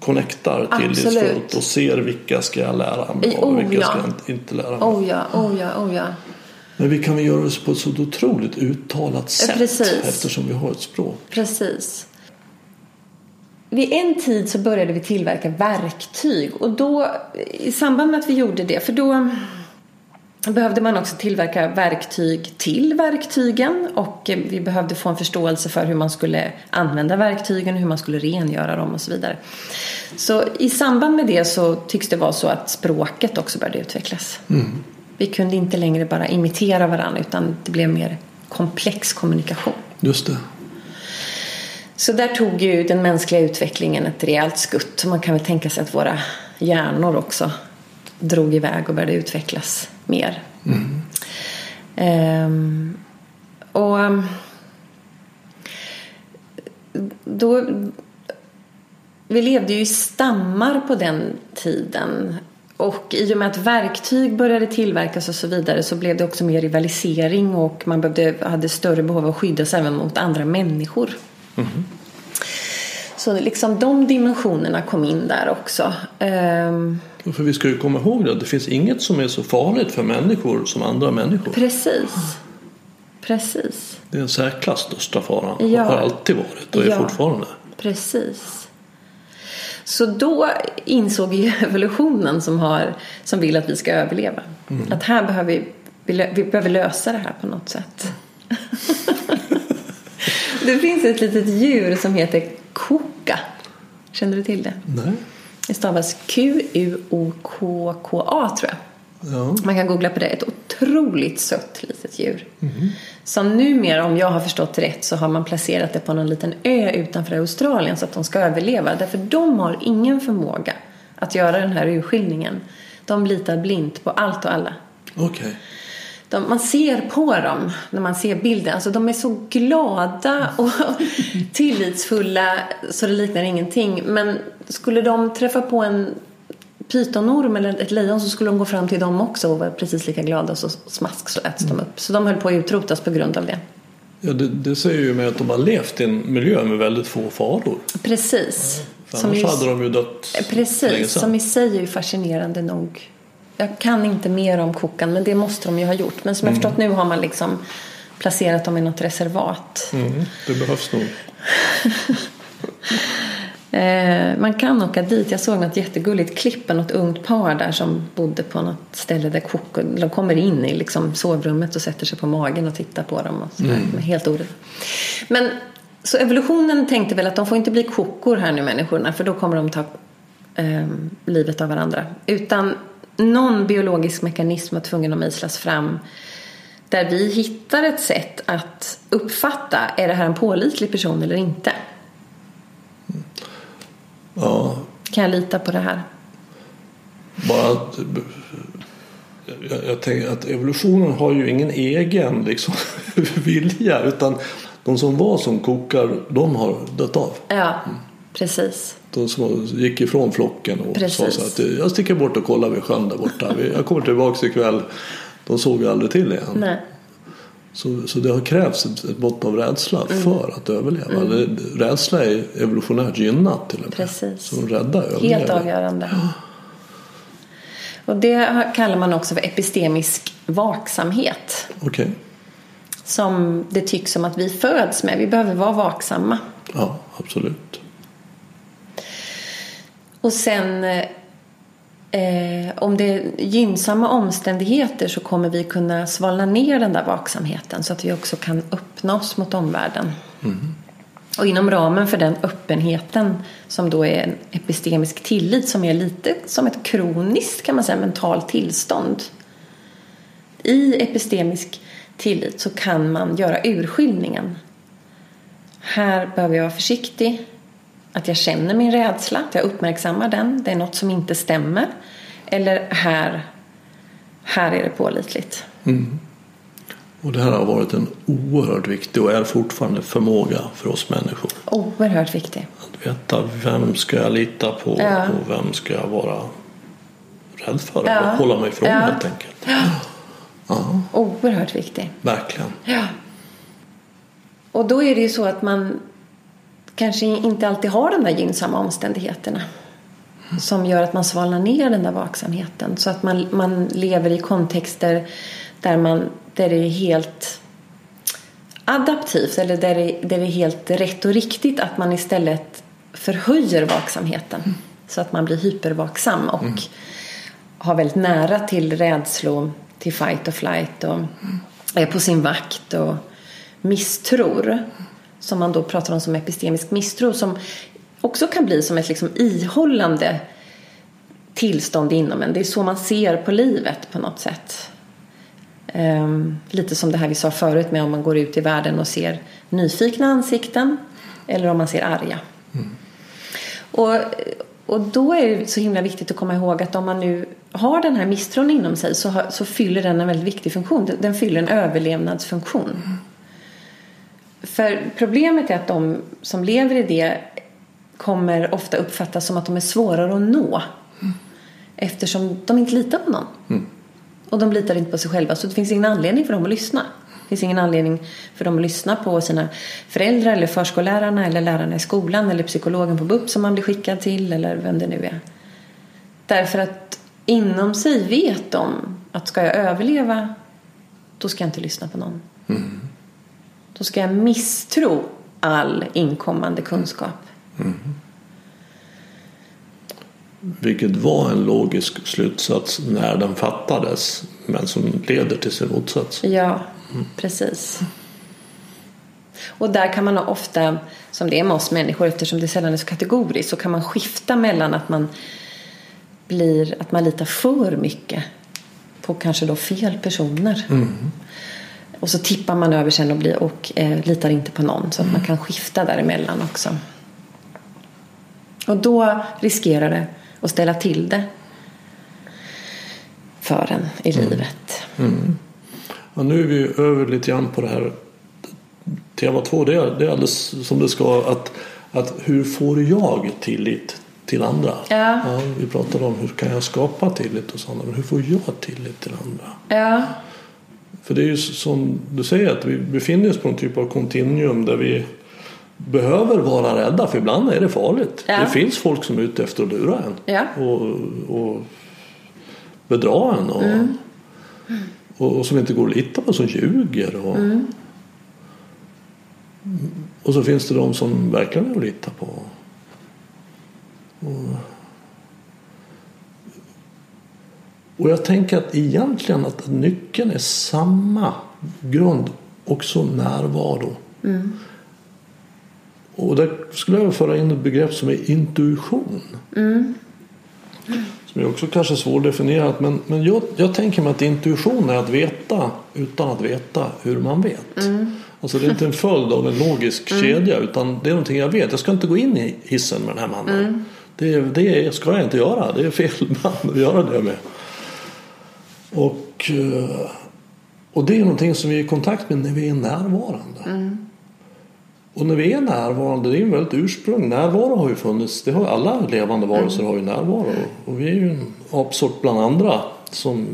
connectar till Absolut. ditt språk och ser vilka ska jag lära mig Oh, och vilka ja. ska jag inte lära mig. Oh ja, oh ja, oh ja. Men vi kan väl göra det på ett så otroligt uttalat sätt precis. eftersom vi har ett språk. Precis. Vid en tid så började vi tillverka verktyg och då i samband med att vi gjorde det, för då behövde man också tillverka verktyg till verktygen och vi behövde få en förståelse för hur man skulle använda verktygen, hur man skulle rengöra dem och så vidare. Så i samband med det så tycks det vara så att språket också började utvecklas. Vi kunde inte längre bara imitera varandra utan det blev mer komplex kommunikation. Just det. Så där tog ju den mänskliga utvecklingen ett rejält skutt. Man kan väl tänka sig att våra hjärnor också drog iväg och började utvecklas mer. Ehm, och ehm, då vi levde ju i stammar på den tiden. Och i och med att verktyg började tillverkas och så vidare så blev det också mer rivalisering och man behövde, hade större behov av att skydda sig även mot andra människor. Så liksom de dimensionerna kom in där också. Ehm, För vi ska ju komma ihåg det, att det finns inget som är så farligt för människor som andra människor. precis. Precis. Det är den särklass största faran. Ja. Har alltid varit och är Ja. fortfarande. Precis. Så då insåg ju evolutionen som, har, som vill att vi ska överleva. Att här behöver vi, vi behöver lösa det här på något sätt. det finns ett litet djur som heter koka. Känner du till det? Nej. Det stavas Q-U-O-K-K-A tror jag. Ja. Man kan googla på det. Ett otroligt sött litet djur. Som numera, om jag har förstått rätt, så har man placerat det på någon liten ö utanför Australien så att de ska överleva. Därför de har ingen förmåga att göra den här urskiljningen. De litar blint på allt och alla. De, man ser på dem när man ser bilden. Alltså de är så glada och tillitsfulla så det liknar ingenting. Men skulle de träffa på en pytonorm eller ett lejon så skulle de gå fram till dem också och vara precis lika glada och så smask så äts de upp. Så de höll på att utrotas på grund av det. Ja, det, det säger ju mig att de har levt i en miljö med väldigt få faror. Precis. Som annars ju- hade de ju dött länge Precis, sedan. som i sig är ju fascinerande nog. Jag kan inte mer om kokan, men det måste de ju ha gjort. Men som jag förstått nu har man liksom placerat dem i något reservat. Mm, det behövs nog. Eh, man kan åka dit. Jag såg något jättegulligt klipp med något ungt par där som bodde på något ställe där kok, de kommer in i liksom sovrummet och sätter sig på magen och tittar på dem. Och sådär. Men Helt orätt. Men så evolutionen tänkte väl att de får inte bli kokor här nu människorna för då kommer de ta eh, livet av varandra. Utan någon biologisk mekanism var tvungen att mejslas fram där vi hittar ett sätt att uppfatta är det här en pålitlig person eller inte. Ja, Kan jag lita på det här? bara att... Jag, jag tänker att evolutionen har ju ingen egen liksom, vilja utan de som var som kokar, de har dött av. Ja, precis. De som gick ifrån flocken och Precis. sa så att jag sticker bort och kollar vid sjön där borta. Jag kommer tillbaka ikväll. De såg vi aldrig till igen. Nej. Så, så det har krävts ett, ett mått av rädsla Mm. för att överleva. Det, rädsla är evolutionärt gynnat till och med. Precis. Så rädda Helt överlever. avgörande. Och det kallar man också för epistemisk vaksamhet. Okej. Som det tycks som att vi föds med. Vi behöver vara vaksamma. Ja, absolut. Och sen eh, om det är gynnsamma omständigheter så kommer vi kunna svalna ner den där vaksamheten så att vi också kan öppna oss mot omvärlden. Och inom ramen för den öppenheten som då är en epistemisk tillit som är lite som ett kroniskt kan man säga mentalt tillstånd. I epistemisk tillit så kan man göra urskiljningen. Här behöver jag vara försiktig. Att jag känner min rädsla, att jag uppmärksammar den. Det är något som inte stämmer. Eller här, här är det pålitligt. Och det här har varit en oerhört viktig och är fortfarande förmåga för oss människor. Oerhört viktig. Att veta vem ska jag lita på Ja. och vem ska jag vara rädd för Ja. eller hålla mig ifrån Ja. helt enkelt. Ja, Oerhört viktig. verkligen. Ja. Och då är det ju så att man kanske inte alltid har de där gynnsamma omständigheterna. Som gör att man svalnar ner den där vaksamheten. Så att man, man lever i kontexter där, man, där det är helt adaptivt eller där det, där det är helt rätt och riktigt att man istället förhöjer vaksamheten. Så att man blir hypervaksam och har väldigt nära till rädslor, till fight och flight och är på sin vakt och misstror. Som man då pratar om som epistemisk misstro som också kan bli som ett liksom ihållande tillstånd inom en. Det är så man ser på livet på något sätt. Ehm, lite som det här vi sa förut med om man går ut i världen och ser nyfikna ansikten eller om man ser arga. Och, och då är det så himla viktigt att komma ihåg att om man nu har den här misstron inom sig så, har, så fyller den en väldigt viktig funktion. Den, den fyller en överlevnadsfunktion. För problemet är att de som lever i det kommer ofta uppfattas som att de är svårare att nå. Eftersom de inte litar på någon. Och de litar inte på sig själva så det finns ingen anledning för dem att lyssna. Det finns ingen anledning för dem att lyssna på sina föräldrar eller förskollärarna eller lärarna i skolan eller psykologen på BUP som man blir skickad till eller vem det nu är. Därför att inom sig vet de att ska jag överleva då ska jag inte lyssna på någon. Då ska jag misstro all inkommande kunskap. Vilket var en logisk slutsats när den fattades men som leder till sin motsats. Ja, precis. Och där kan man ofta, som det är med oss människor eftersom det sällan är så kategoriskt, så kan man skifta mellan att man blir, att man litar för mycket på kanske då fel personer. Och så tippar man över sen och, blir, och eh, litar inte på någon. Så att man kan skifta däremellan också. Och då riskerar det att ställa till det för en i livet. Ja, nu är vi över lite grann på det här tema två. Det är, det är alldeles som det ska. Att, att hur får jag tillit till andra? Ja. vi pratade om hur kan jag skapa tillit hos andra. Men hur får jag tillit till andra? Ja, För det är ju som du säger att vi befinner oss på en typ av kontinuum där vi behöver vara rädda för ibland är det farligt. Ja. Det finns folk som är ute efter att lura en Ja. och, och bedra en och, Mm. och, och som inte går att lita på som ljuger. Och, Mm. och så finns det de som verkligen är att lita på. Och jag tänker att egentligen att nyckeln är samma grund, också närvaro. Och där skulle jag föra in ett begrepp som är intuition. Som är också kanske svårdefinierat men, men jag, jag tänker mig att intuition är att veta utan att veta hur man vet. Alltså det är inte en följd av en logisk kedja utan det är någonting jag vet. Jag ska inte gå in i hissen med den här mannen. Det, det ska jag inte göra. Det är fel man att göra det med. Och, eh, och det är någonting som vi är i kontakt med när vi är närvarande. Och när vi är närvarande, det är ju väldigt ursprung. Närvaro har ju funnits. Det har alla levande varelser har ju närvaro. Och vi är ju en apsort bland andra som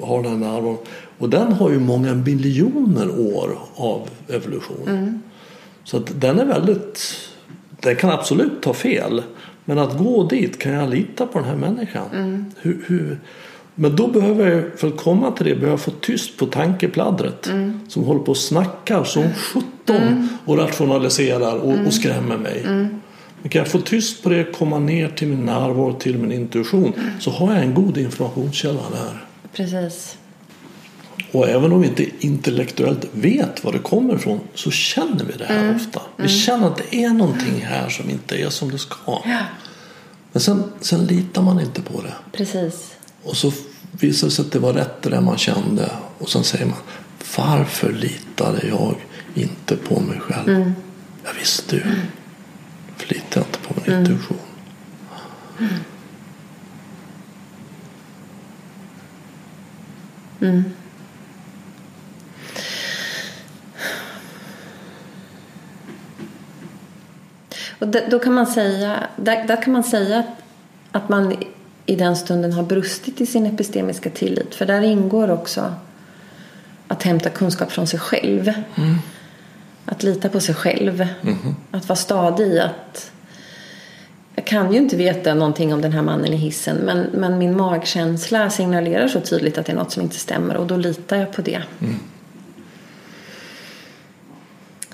har den här närvaron. Och den har ju många miljoner år av evolution. Så att den är väldigt, den kan absolut ta fel. Men att gå dit, kan jag lita på den här människan? Hur, hur, men då behöver jag, för att komma till det, behöver jag få tyst på tankepladdret. Som håller på och snackar som sjutton och rationaliserar och, och skrämmer mig. Men kan jag få tyst på det, komma ner till min närvaro, till min intuition, så har jag en god informationskälla där. Precis. Och även om vi inte intellektuellt vet var det kommer ifrån så känner vi det här Mm. ofta. Vi känner att det är någonting här som inte är som det ska. Ja, Men sen, sen litar man inte på det. precis. Och så visar det sig att det var rätt det där man kände. Och sen säger man varför litade jag inte på mig själv? Mm. Jag visste ju. För litar jag inte på min intuition. Och d- då kan man säga, där, där kan man säga att man i den stunden har brustit i sin epistemiska tillit. För där ingår också att hämta kunskap från sig själv. Att lita på sig själv. Att vara stadig i att jag kan ju inte veta någonting om den här mannen i hissen men, men min magkänsla signalerar så tydligt att det är något som inte stämmer och då litar jag på det.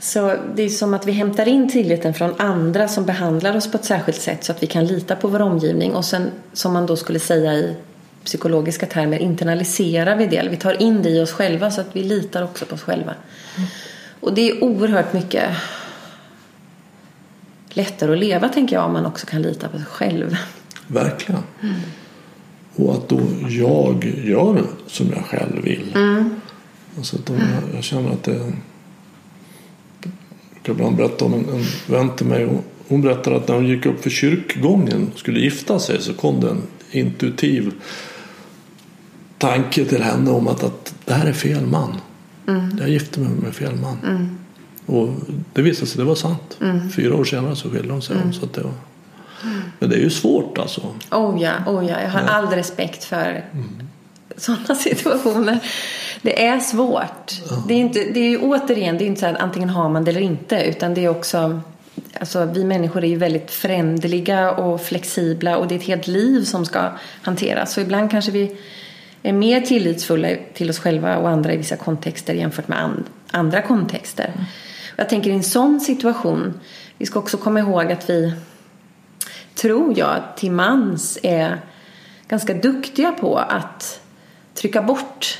Så det är som att vi hämtar in tilliten från andra som behandlar oss på ett särskilt sätt så att vi kan lita på vår omgivning och sen som man då skulle säga i psykologiska termer internaliserar vi det. Vi tar in det i oss själva så att vi litar också på oss själva. Och det är oerhört mycket lättare att leva tänker jag om man också kan lita på sig själv. Verkligen. Och att då jag gör som jag själv vill. Alltså att jag, jag känner att det... Ibland berätta om en, en vän till mig. Och hon berättade att när hon gick upp för kyrkgången och skulle gifta sig så kom det en intuitiv tanke till henne om att, att det här är fel man. Jag gifte mig med fel man. Och det visade sig, det var sant. Fyra år senare så skilde de sig. Så att det var... Men det är ju svårt alltså. Oh ja, oh ja, jag har all respekt för sådana situationer. Det är svårt. Det är, inte, det är ju återigen, det är inte så att antingen har man det eller inte. Utan det är också, alltså vi människor är ju väldigt föränderliga och flexibla och det är ett helt liv som ska hanteras. Så ibland kanske vi är mer tillitsfulla till oss själva och andra i vissa kontexter jämfört med and, andra kontexter. Och jag tänker i en sån situation, vi ska också komma ihåg att vi tror jag till mans är ganska duktiga på att trycka bort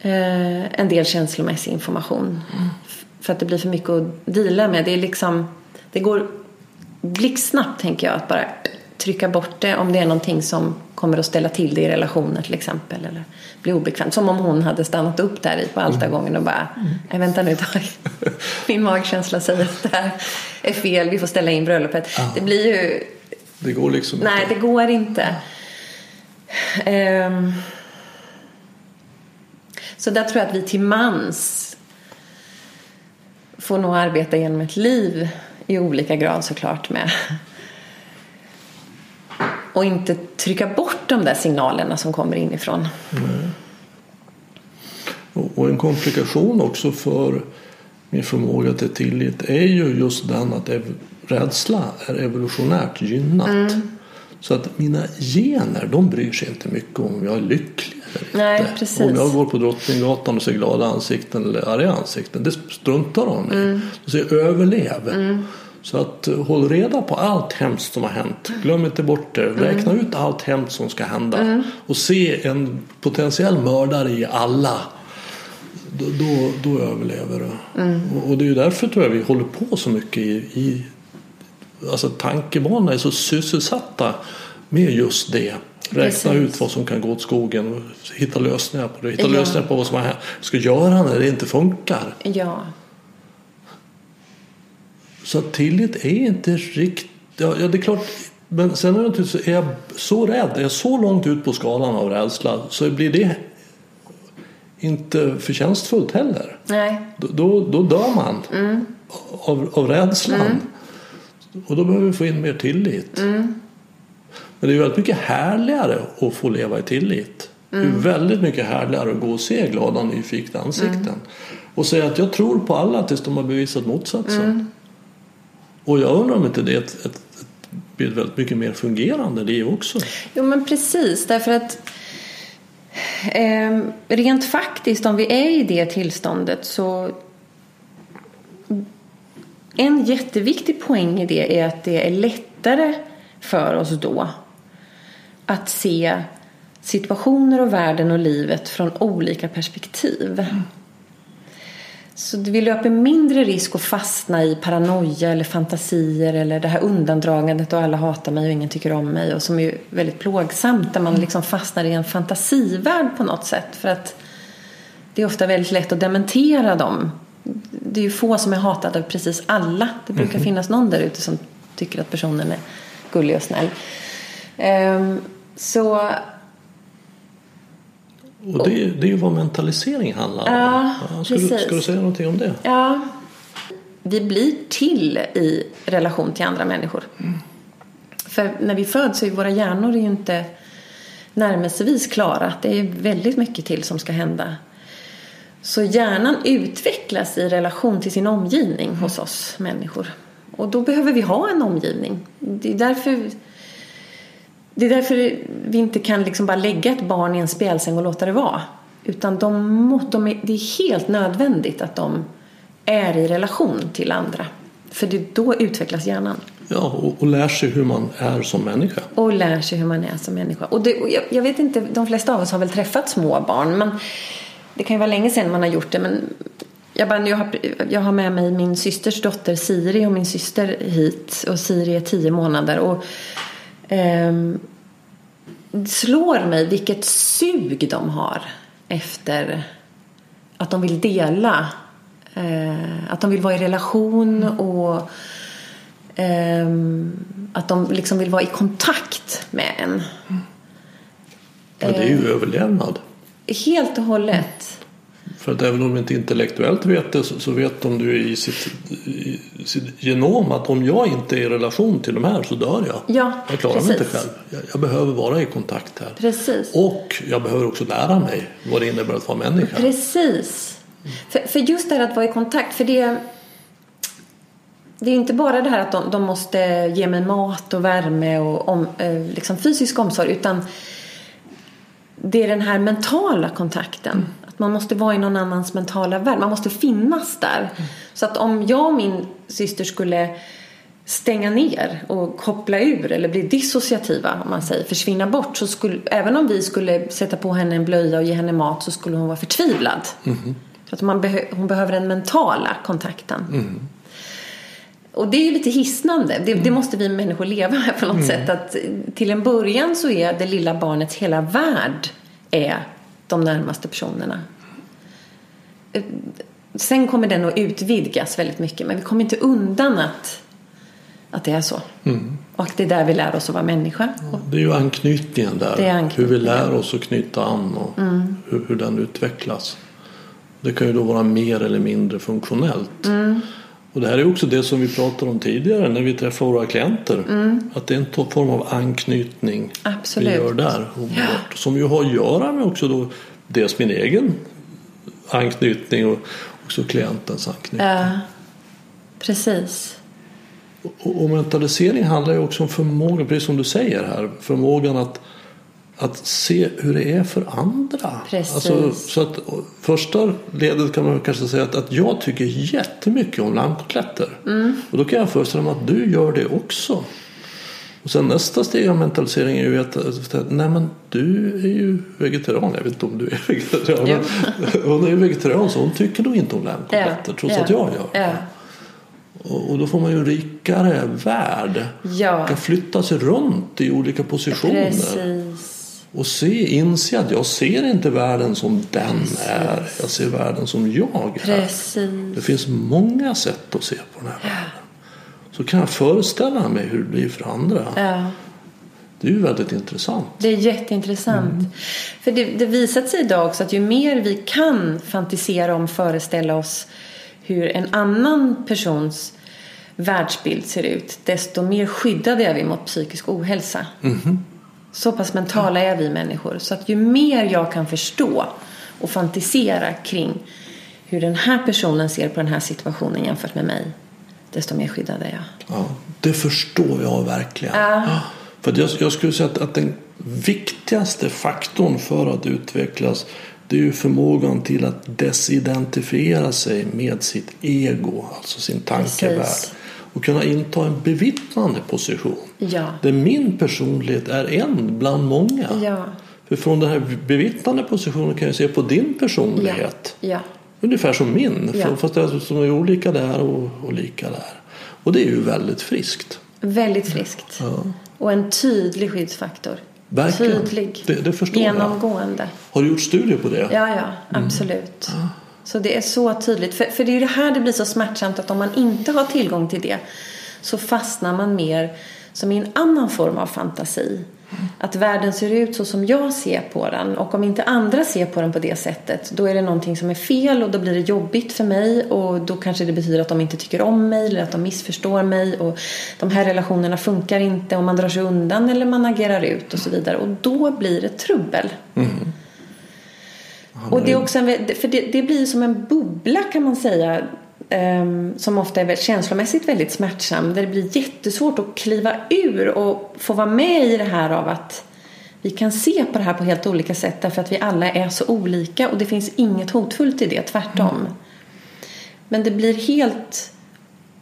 eh, en del känslomässig information. F- För att det blir för mycket att deala med. Det, är liksom, det går blixtsnabbt tänker jag att bara trycka bort det om det är någonting som kommer att ställa till det i relationer till exempel. Eller bli obekvämt. Som om hon hade stannat upp där i på altargången och bara Nej, vänta nu Dag. Min magkänsla säger att det här är fel. Vi får ställa in bröllopet. Det blir ju Det går liksom Nej, inte. det går inte. Ehm. Så där tror jag att vi till mans får nog arbeta genom ett liv i olika grad såklart med. Och inte trycka bort de där signalerna som kommer inifrån. Och och en komplikation också för min förmåga till tillit är ju just den att rädsla är evolutionärt gynnat. Så att mina gener de bryr sig inte mycket om jag är lycklig. Nej, precis. Om jag går på Drottninggatan och ser glada ansikten eller arga ansikten, det struntar de i. De säger överlev. Så att eh, håll reda på allt hemskt som har hänt. Glöm inte bort det. Räkna ut allt hemskt som ska hända. Och se en potentiell mördare i alla. Då, då, då överlever du. Och, och det är ju därför tror jag vi håller på så mycket i, i alltså tankebanorna är så sysselsatta med just det. Räkna Precis. ut vad som kan gå åt skogen och hitta lösningar på det. Hitta Ja. lösningar på vad som ska göra när det inte funkar. Ja, Så tillit är inte riktigt... Ja, ja, det är klart. Men sen är, det är jag så rädd, är jag så långt ut på skalan av rädsla så blir det inte förtjänstfullt heller. nej, Då, då, då dör man av, av rädslan. Och då behöver vi få in mer tillit. Men det är väldigt mycket härligare att få leva i tillit. Det är väldigt mycket härligare att gå och se glada nyfikna ansikten. Och säga att jag tror på alla tills de har bevisat motsatsen. Och jag undrar om inte det är ett, ett, ett, blir ett väldigt mycket mer fungerande liv också. Jo men precis därför att eh, rent faktiskt om vi är i det tillståndet så en jätteviktig poäng i det är att det är lättare för oss då att se situationer och världen och livet från olika perspektiv. Så vi löper mindre risk att fastna i paranoia eller fantasier eller det här undandragandet och alla hatar mig och ingen tycker om mig och som är väldigt plågsamt där man liksom fastnar i en fantasivärld på något sätt för att det är ofta väldigt lätt att dementera dem. Det är ju få som är hatade av precis alla. Det brukar mm. finnas någon där ute som tycker att personen är gullig och snäll. Um, så och det, det är ju vad mentalisering handlar om. Ja, ska, du, ska, du, säga någonting om det? Ja. Vi blir till i relation till andra människor. Mm. För när vi föds så är våra hjärnor ju inte närmelsevis klara. Det är väldigt mycket till som ska hända. Så hjärnan utvecklas i relation till sin omgivning hos oss människor. Och då behöver vi ha en omgivning. Det är därför det är därför vi inte kan liksom bara lägga ett barn i en spjälsäng och låta det vara. Utan de, de är, det är helt nödvändigt att de är i relation till andra. För det, då utvecklas hjärnan. Ja, och, och lär sig hur man är som människa. Och lär sig hur man är som människa. Och, det, och jag, jag, vet inte, de flesta av oss har väl träffat små barn. Men det kan ju vara länge sedan man har gjort det. Men jag, bara, jag, har, jag har med mig min systers dotter Siri och min syster hit. Och Siri är tio månader. Och eh, slår mig vilket sug de har efter att de vill dela. Eh, att de vill vara i relation och eh, att de liksom vill vara i kontakt med en. Ja, det är ju eh, överlevnad. Helt och hållet. För att även om du inte intellektuellt vet det så vet de du i sitt, i sitt genom att om jag inte är i relation till de här så dör jag. Ja, jag klarar precis. mig inte själv. Jag, jag, behöver vara i kontakt här. Precis. Och jag behöver också lära mig vad det innebär att vara människa. Precis. Mm. För, för just det här att vara i kontakt. För det, det är inte bara det här att de, de måste ge mig mat och värme och om, eh, liksom fysisk omsorg. Utan det är den här mentala kontakten. Mm. Man måste vara i någon annans mentala värld. Man måste finnas där. Mm. Så att om jag och min syster skulle stänga ner och koppla ur eller bli dissociativa om man säger, försvinna bort så skulle, även om vi skulle sätta på henne en blöja och ge henne mat så skulle hon vara förtvivlad. Mm. För att man beh hon behöver den mentala kontakten. Mm. Och det är ju lite hisnande. Det, det, mm. måste vi människor leva med på något mm. sätt. Att till en början så är det lilla barnets hela värld är de närmaste personerna. Sen kommer den att utvidgas väldigt mycket men vi kommer inte undan att, att det är så. Mm. Och det är där vi lär oss att vara människa. Ja, det är ju anknytningen där. Anknytningen. Hur vi lär oss att knyta an och mm. hur, hur, den utvecklas. Det kan ju då vara mer eller mindre funktionellt. Mm. Och det här är också det som vi pratade om tidigare när vi träffar våra klienter. Mm. Att det är en form av anknytning Absolut. vi gör där. Ja. Som ju har att göra med också då dels min egen anknytning och också klientens anknytning. Ja, precis. Och, och mentalisering handlar ju också om förmågan, precis som du säger här, förmågan att att se hur det är för andra. Precis. Alltså, så att, första ledet kan man kanske säga att, att jag tycker jättemycket om lammkotletter. Mm. Och då kan jag föreställa mig att du gör det också. Och sen nästa steg av mentalisering är ju att, nej men du är ju vegetarian. Jag vet inte om du är vegetarian. Ja. hon är ju vegetarian så hon tycker nog inte om lammkotletter ja. trots ja. att jag gör det. Och, då får man ju en rikare värld. Ja. kan flytta sig runt i olika positioner. Precis och se, inse att jag ser inte världen som den Precis. är. Jag ser världen som jag Precis. är. Det finns många sätt att se på den här ja. världen. Så kan jag föreställa mig hur det blir för andra. Ja. Det är ju väldigt intressant. Det är jätteintressant. Mm. För det, det visat sig idag också att ju mer vi kan fantisera om, föreställa oss hur en annan persons världsbild ser ut, desto mer skyddade är vi mot psykisk ohälsa. Mm. Så pass mentala är vi människor. Så att ju mer jag kan förstå och fantisera kring hur den här personen ser på den här situationen jämfört med mig, desto mer skyddad är jag. Ja, det förstår jag verkligen. Ja. För jag, jag skulle säga att, att den viktigaste faktorn för att utvecklas det är ju förmågan till att desidentifiera sig med sitt ego, alltså sin tankevärld. Precis. Och kunna inta en bevittnande position. Ja. Där min personlighet är en bland många. Ja. För från den här bevittnande positionen kan jag se på din personlighet. Ja. Ungefär som min. Ja. Fast det är som är olika där och, och lika där. Och det är ju väldigt friskt. Väldigt friskt. Ja. Och en tydlig skyddsfaktor. Verkligen. Tydlig. Det, det förstår jag. Genomgående. Har du gjort studier på det? Ja, ja, absolut. Så det är så tydligt. För, för det är ju det här det blir så smärtsamt att om man inte har tillgång till det så fastnar man mer som i en annan form av fantasi. Att världen ser ut så som jag ser på den och om inte andra ser på den på det sättet då är det någonting som är fel och då blir det jobbigt för mig och då kanske det betyder att de inte tycker om mig eller att de missförstår mig och de här relationerna funkar inte och man drar sig undan eller man agerar ut och så vidare och då blir det trubbel. Mm. Och det är också en, för det, det blir som en bubbla kan man säga. ehm, som ofta är känslomässigt väldigt smärtsam. Där det blir jättesvårt att kliva ur och få vara med i det här av att vi kan se på det här på helt olika sätt därför att vi alla är så olika och det finns inget hotfullt i det, tvärtom. Men det blir helt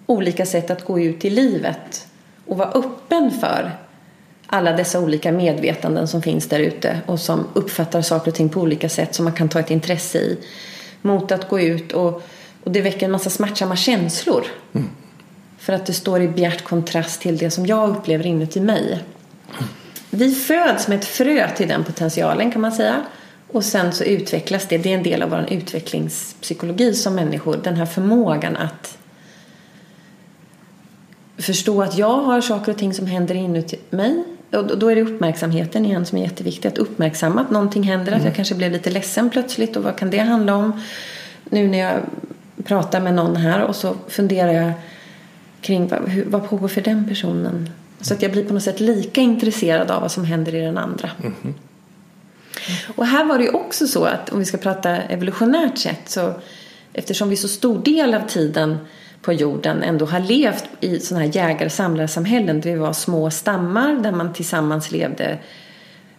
olika sätt att gå ut i livet och vara öppen för alla dessa olika medvetanden som finns där ute och som uppfattar saker och ting på olika sätt som man kan ta ett intresse i. Mot att gå ut och, och det väcker en massa smärtsamma känslor. För att det står i bjärt kontrast till det som jag upplever inuti mig. Vi föds med ett frö till den potentialen kan man säga. Och sen så utvecklas det. Det är en del av vår utvecklingspsykologi som människor. Den här förmågan att förstå att jag har saker och ting som händer inuti mig. Och då- är det uppmärksamheten igen som är jätteviktig. Att uppmärksamma att någonting händer. Att jag kanske blev lite ledsen plötsligt. Och vad kan det handla om? Nu när jag pratar med någon här och så funderar jag kring vad, hur, vad pågår för den personen. Så att jag blir på något sätt lika intresserad av vad som händer i den andra. Och här var det ju också så att om vi ska prata evolutionärt sett så eftersom vi så stor del av tiden på jorden ändå har levt i sådana här jägar-samlarsamhällen vi var små stammar där man tillsammans levde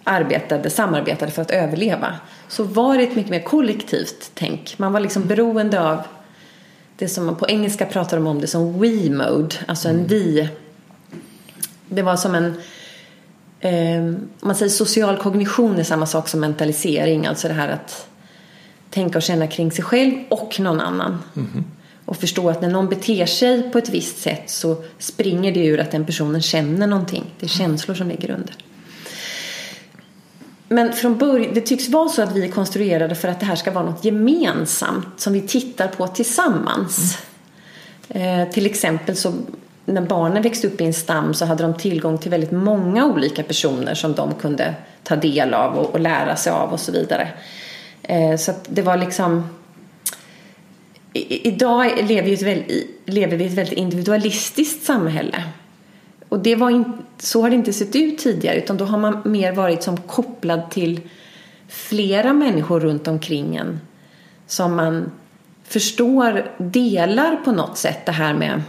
arbetade, samarbetade för att överleva så var det ett mycket mer kollektivt tänk. Man var liksom beroende av det som man på engelska pratar om det som we-mode, alltså en vi. Det var som en eh, om man säger social kognition är samma sak som mentalisering, alltså det här att tänka och känna kring sig själv och någon annan. Och förstå att när någon beter sig på ett visst sätt så springer det ur att den personen känner någonting. Det är känslor som ligger under. Men från början, det tycks vara så att vi är konstruerade för att det här ska vara något gemensamt som vi tittar på tillsammans. Eh, till exempel så när barnen växte upp i en stam så hade de tillgång till väldigt många olika personer som de kunde ta del av och, och lära sig av och så vidare. Eh, så att det var liksom i, idag lever, vi i ett väldigt, lever vi i ett väldigt individualistiskt samhälle. Och det var in, så har det inte sett ut tidigare utan då har man mer varit som kopplad till flera människor runt omkring en som man förstår delar på något sätt det här med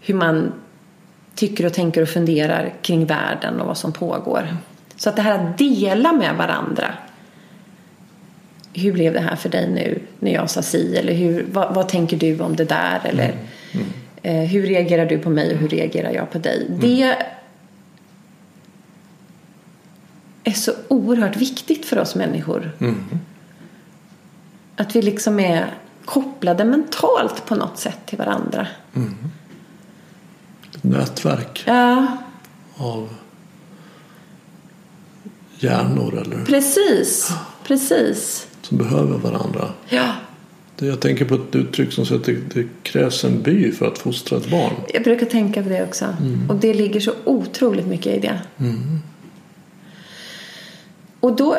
hur man tycker och tänker och funderar kring världen och vad som pågår. Så att det här att dela med varandra hur blev det här för dig nu när jag sa si? Eller hur, vad, vad tänker du om det där? Eller eh, hur reagerar du på mig och hur reagerar jag på dig? Det är så oerhört viktigt för oss människor. Att vi liksom är kopplade mentalt på något sätt till varandra. Ett nätverk Ja, av hjärnor eller precis. Precis. Som behöver varandra. Ja. Jag tänker på ett uttryck som säger att det, det krävs en by för att fostra ett barn. Jag brukar tänka på det också. Och det ligger så otroligt mycket i det. Och då...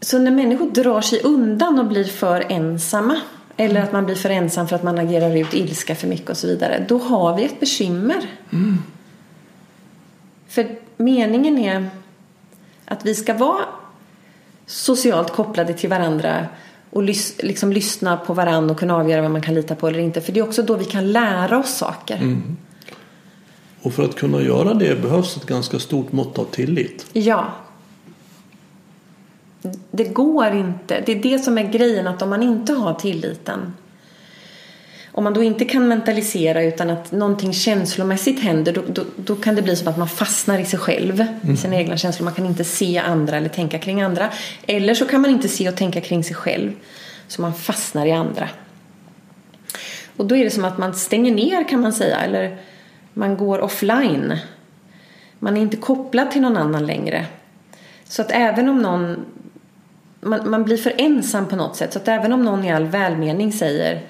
Så när människor drar sig undan och blir för ensamma eller att man blir för ensam för att man agerar ut ilska för mycket och så vidare. Då har vi ett bekymmer. För meningen är att vi ska vara socialt kopplade till varandra och lys- liksom lyssna på varandra och kunna avgöra vad man kan lita på eller inte. För det är också då vi kan lära oss saker. Och för att kunna göra det behövs ett ganska stort mått av tillit. Ja. det går inte. Det är det som är grejen att om man inte har tilliten om man då inte kan mentalisera utan att någonting känslomässigt händer då, då, då kan det bli som att man fastnar i sig själv, mm. i sina egna känslor. Man kan inte se andra eller tänka kring andra. Eller så kan man inte se och tänka kring sig själv, så man fastnar i andra. Och då är det som att man stänger ner kan man säga, eller man går offline. Man är inte kopplad till någon annan längre. Så att även om någon man, man blir för ensam på något sätt. Så att även om någon i all välmening säger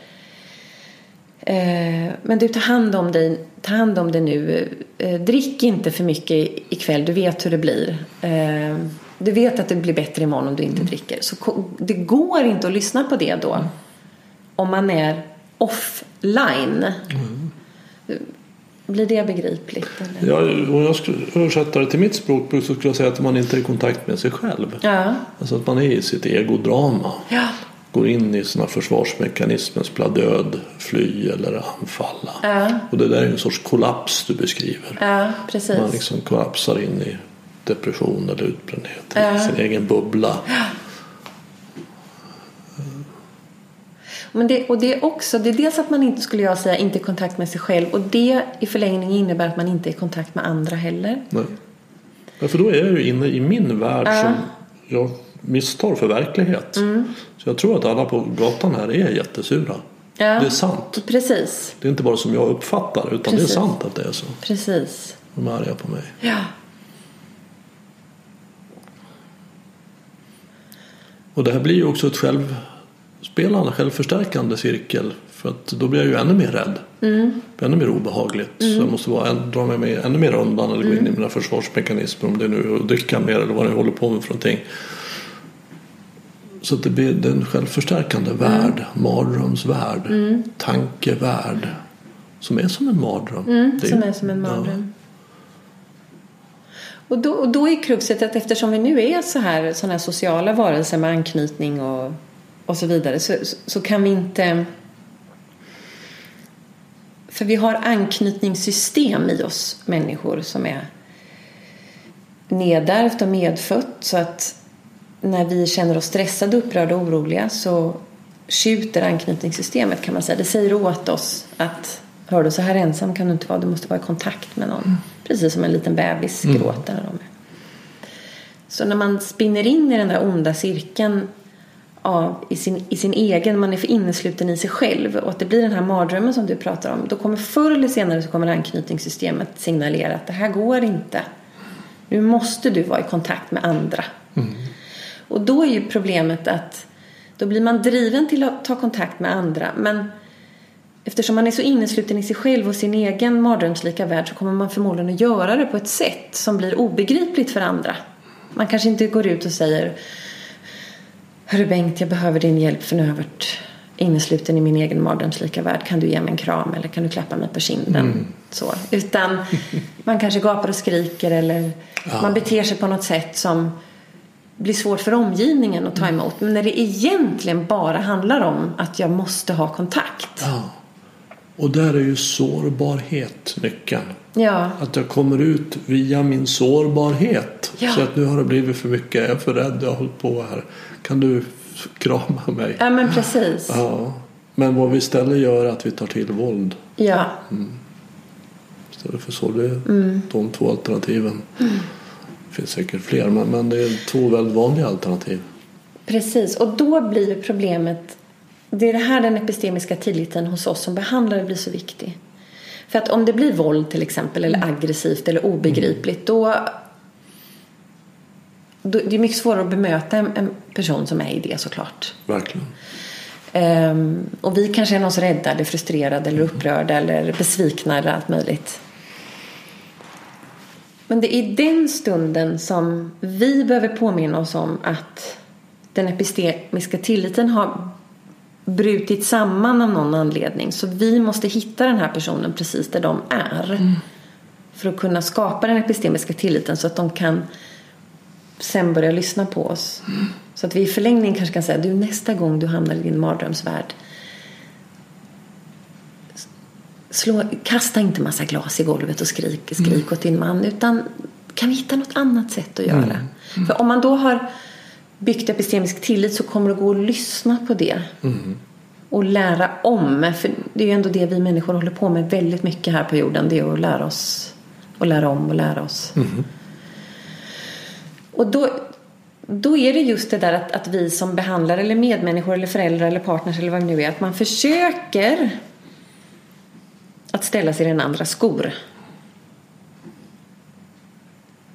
men du, ta hand om dig, ta hand om dig nu. Eh, drick inte för mycket ikväll, du vet hur det blir. Eh, du vet att det blir bättre imorgon om du inte mm. dricker. Så det går inte att lyssna på det då. Mm. Om man är offline. Mm. Blir det begripligt? Eller? Ja, om jag skulle översätta det till mitt språkbruk så skulle jag säga att man inte är i kontakt med sig själv. Ja. Alltså att man är i sitt egodrama. Ja går in i sina försvarsmekanismer, spela död, fly eller anfalla. Ja. Och det där är en sorts kollaps du beskriver. Ja, precis. Man liksom kollapsar in i depression eller utbrändhet ja. sin egen bubbla. Men det, och det är också, det är dels att man inte skulle jag säga inte är i kontakt med sig själv och det i förlängningen innebär att man inte är i kontakt med andra heller. Nej. Ja, för då är jag ju inne i min värld som jag misstar för verklighet. Mm. Så jag tror att alla på gatan här är jättesura. Ja, det är sant. Precis. Det är inte bara som jag uppfattar utan precis. det är sant att det är så. Precis. De är arga på mig. Ja. Och det här blir ju också ett självspelande, självförstärkande cirkel. För att då blir jag ju ännu mer rädd. Mm. Ännu mer obehagligt. Mm. Så jag måste vara, dra mig ännu mer undan eller gå in i mm. mina försvarsmekanismer. Om det nu är att dricka mer eller vad jag håller på med för någonting. Så det blir en självförstärkande mm. värld, mardrömsvärld, mm. tankevärld. Som är som en mardröm. Mm, som är som en mardröm. Och, då, och då är kruxet att eftersom vi nu är så här, såna här sociala varelser med anknytning och, och så vidare så, så kan vi inte för vi har anknytningssystem i oss människor som är nedärvt och medfött så att när vi känner oss stressade, upprörda och oroliga så skjuter anknytningssystemet kan man säga. Det säger åt oss att hör du så här ensam kan du inte vara, du måste vara i kontakt med någon. Mm. Precis som en liten bebis mm. gråter när de är. Så när man spinner in i den där onda cirkeln av, i, sin, i sin egen, man är för innesluten i sig själv och att det blir den här mardrömmen som du pratar om. Då kommer förr eller senare så kommer anknytningssystemet signalera att det här går inte. Nu måste du vara i kontakt med andra. Mm. Och då är ju problemet att då blir man driven till att ta kontakt med andra. Men eftersom man är så innesluten i sig själv och sin egen mardrömslika värld så kommer man förmodligen att göra det på ett sätt som blir obegripligt för andra. Man kanske inte går ut och säger Hörru Bengt, jag behöver din hjälp för nu har jag varit innesluten i min egen mardrömslika värld. Kan du ge mig en kram eller kan du klappa mig på kinden? Mm. Så. Utan man kanske gapar och skriker eller ja. man beter sig på något sätt som blir svårt för omgivningen att ta mm. emot. Men när det egentligen bara handlar om att jag måste ha kontakt. Ja. Och där är ju sårbarhet nyckeln. Ja. Att jag kommer ut via min sårbarhet. Ja. Så att nu har det blivit för mycket. Jag är för rädd. Jag har hållit på här. Kan du krama mig? Ja men precis. Ja. Men vad vi istället gör är att vi tar till våld. Ja. Mm. Istället för så. Det är mm. de två alternativen. Mm. Det finns säkert fler men, men det är två väldigt vanliga alternativ. Precis och då blir problemet det är det här den epistemiska tilliten hos oss som behandlare blir så viktig. För att om det blir våld till exempel eller mm. aggressivt eller obegripligt då, då det är mycket svårare att bemöta en, person som är i det såklart. Verkligen. Um, och vi kanske är oss rädda eller frustrerade eller upprörda eller besvikna eller allt möjligt. Men det är den stunden som vi behöver påminna oss om att den epistemiska tilliten har brutit samman av någon anledning. Så vi måste hitta den här personen precis där de är. Mm. För att kunna skapa den epistemiska tilliten så att de kan sen börja lyssna på oss. Mm. Så att vi i förlängningen kanske kan säga du nästa gång du hamnar i din mardrömsvärld slå, kasta inte massa glas i golvet och skrik, skrik mm. åt din man utan kan vi hitta något annat sätt att göra? Mm. Mm. För om man då har byggt epistemisk tillit så kommer det gå att lyssna på det. Och lära om. För det är ju ändå det vi människor håller på med väldigt mycket här på jorden. Det är att lära oss och lära om och lära oss. Och då, då är det just det där att, att vi som behandlare eller medmänniskor eller föräldrar eller partners eller vad det nu är. Att man försöker att ställa sig i den andra skor.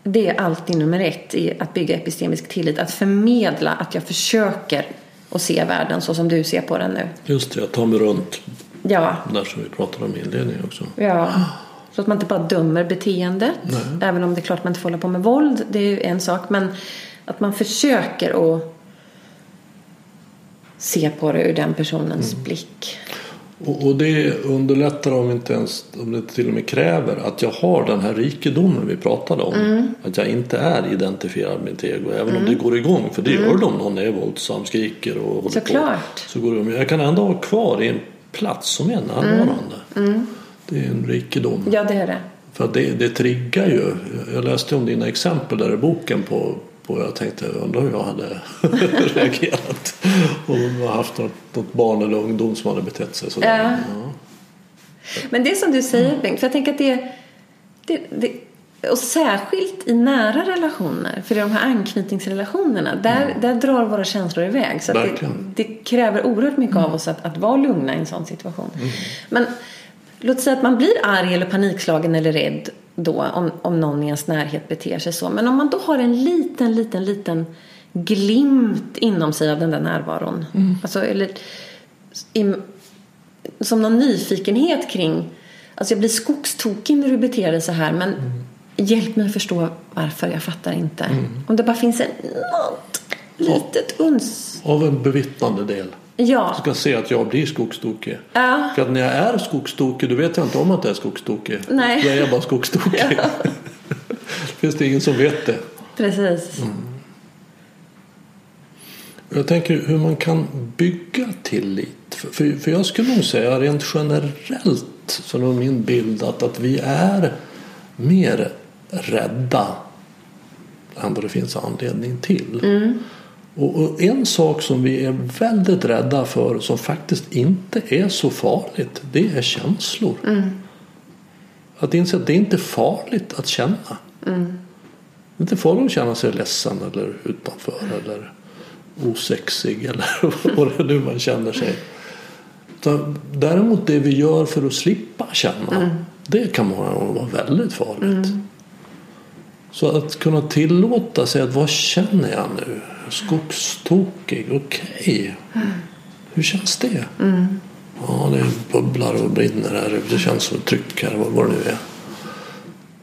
Det är alltid nummer ett i att bygga epistemisk tillit. Att förmedla att jag försöker att se världen så som du ser på den nu. Just det, jag tar mig runt Ja, där som vi pratade om i inledningen också. ja. Så att man inte bara dömer beteendet. Nej. Även om det är klart man inte får hålla på med våld. Det är ju en sak. Men att man försöker att se på det ur den personens blick. Och, och det underlättar om inte ens om det till och med kräver att jag har den här rikedomen vi pratade om. Mm. Att jag inte är identifierad med mitt ego även om det går igång. För det gör det om någon är våldsam, skriker och håller Mm. Såklart. på. Så går det, jag kan ändå ha kvar i en plats som är närvarande. Det är en rikedom. Mm. Ja, det är det. För det, det triggar ju. Jag läste om dina exempel där i boken på, på jag tänkte undrar hur jag hade reagerat. Och om jag haft något, något barn eller ungdom som hade betett sig sådär. Ja. Ja. Men det som du säger Bengt, för jag tänker att det, det, det och särskilt i nära relationer, för i de här anknytningsrelationerna, där, där drar våra känslor iväg. Så det, det kräver oerhört mycket av oss att, att vara lugna i en sån situation. Men låt säga att man blir arg eller panikslagen eller rädd då om, om någon i ens närhet beter sig så. Men om man då har en liten, liten, liten glimt inom sig av den där närvaron. Alltså, eller i, som någon nyfikenhet kring Alltså jag blir skogstokig när du beter dig så här men hjälp mig att förstå varför, jag fattar inte. Om det bara finns en, något litet uns. Av en bevittnande del. Ja, Jag ska se att jag blir skogstokig. Ja. För att när jag är skogstokig då vet jag inte om att jag är skogstokig. Nej. Jag är bara skogstokig. Finns det ingen som vet det. precis. Jag tänker hur man kan bygga tillit. För, för, för jag skulle nog säga rent generellt så är min bild att, att vi är mer rädda än vad det finns anledning till. Och, och en sak som vi är väldigt rädda för som faktiskt inte är så farligt det är känslor. Att inse att det är inte farligt att känna. Det är inte farligt att känna sig ledsen eller utanför eller osexig eller vad det nu man känner sig. Däremot det vi gör för att slippa känna det kan många gånger vara väldigt farligt. Så att kunna tillåta sig att vad känner jag nu? Skogstokig, okej. Hur känns det? Ja, det bubblar och brinner här. Det känns som tryck här, vad det nu är.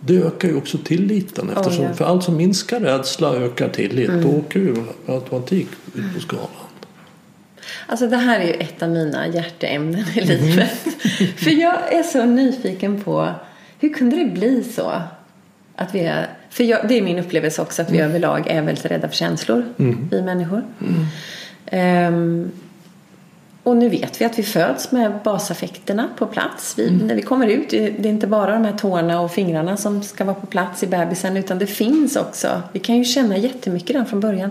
Det ökar ju också tilliten. Eftersom, ja. För allt som minskar rädsla ökar tillit. Då åker ju automatik ut på skalan. Alltså det här är ju ett av mina hjärteämnen i livet. För jag är så nyfiken på hur kunde det bli så? Att vi är, för jag, det är min upplevelse också att vi överlag är väldigt rädda för känslor, vi människor. Ehm, och nu vet vi att vi föds med basaffekterna på plats. Vi, När vi kommer ut, det är inte bara de här tårna och fingrarna som ska vara på plats i bebisen utan det finns också. Vi kan ju känna jättemycket redan från början.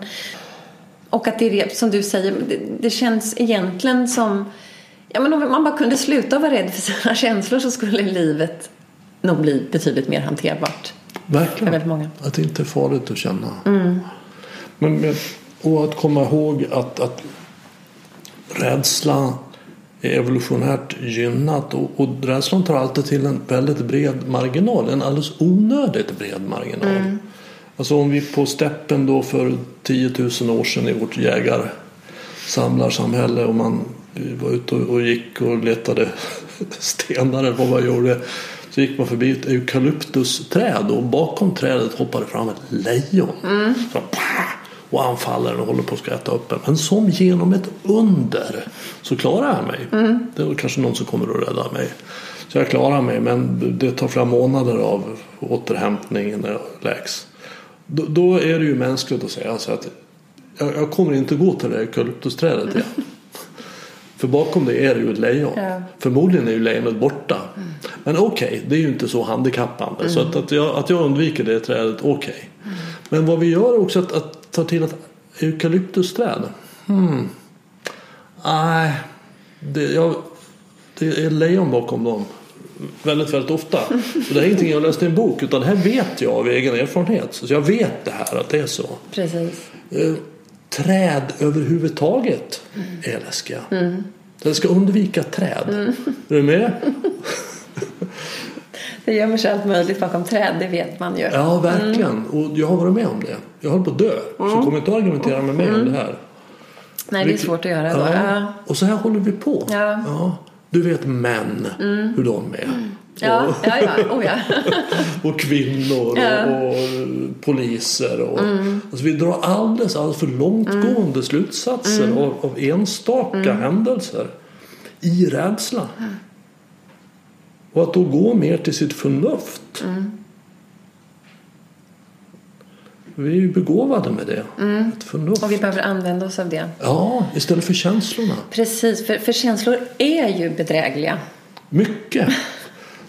Och att det är som du säger, det, det känns egentligen som Ja, men om man bara kunde sluta vara rädd för sina känslor så skulle livet nog bli betydligt mer hanterbart. Verkligen. För väldigt många. Att det inte är farligt att känna. Men, men, och att komma ihåg att, att rädsla är evolutionärt gynnat och, och rädslan tar alltid till en väldigt bred marginal. En alldeles onödigt bred marginal. Alltså om vi på steppen då för 10 000 år sedan i vårt jägarsamlarsamhälle och man var ute och, och gick och letade stenar eller vad man gjorde. Så gick man förbi ett eukalyptusträd och bakom trädet hoppade fram ett lejon. Så, pah, och anfaller den och håller på att äta upp en. Men som genom ett under så klarar jag mig. Det är kanske någon som kommer att rädda mig. Så jag klarar mig men det tar flera månader av återhämtning när jag läks. Då, då är det ju mänskligt att säga så att jag, jag kommer inte gå till det eukalyptusträdet igen. För bakom det är det ju ett lejon. Ja. Förmodligen är ju lejonet borta. Men okej, det är ju inte så handikappande. Så att, att, jag, att jag undviker det trädet, okej. Men vad vi gör är också att, att ta till att Eukalyptusträd? Hmm. Nej, det, jag, det är lejon bakom dem. Väldigt, väldigt ofta. Så det är ingenting jag läst i en bok utan det här vet jag av egen erfarenhet. Så jag vet det här att det är så. Precis. Träd överhuvudtaget är läskiga. Den ska undvika träd. Är du med? Det gömmer sig allt möjligt bakom träd, det vet man ju. Ja, verkligen. Och jag har varit med om det. Jag höll på att dö. Så kom inte att argumentera med mig om det här. Nej, det är svårt att göra då. Ja. Ja. Och så här håller vi på. Ja. Du vet män, hur de är. Ja, Och, ja, ja. Oh, ja. och kvinnor Ja. och, och poliser. Och, alltså vi drar alldeles, alldeles för långtgående slutsatser av, av enstaka händelser i rädsla. Och att då gå mer till sitt förnuft. Vi är ju begåvade med det. Förnuft. Och vi behöver använda oss av det. Ja, istället för känslorna. Precis, för, för känslor är ju bedrägliga. Mycket.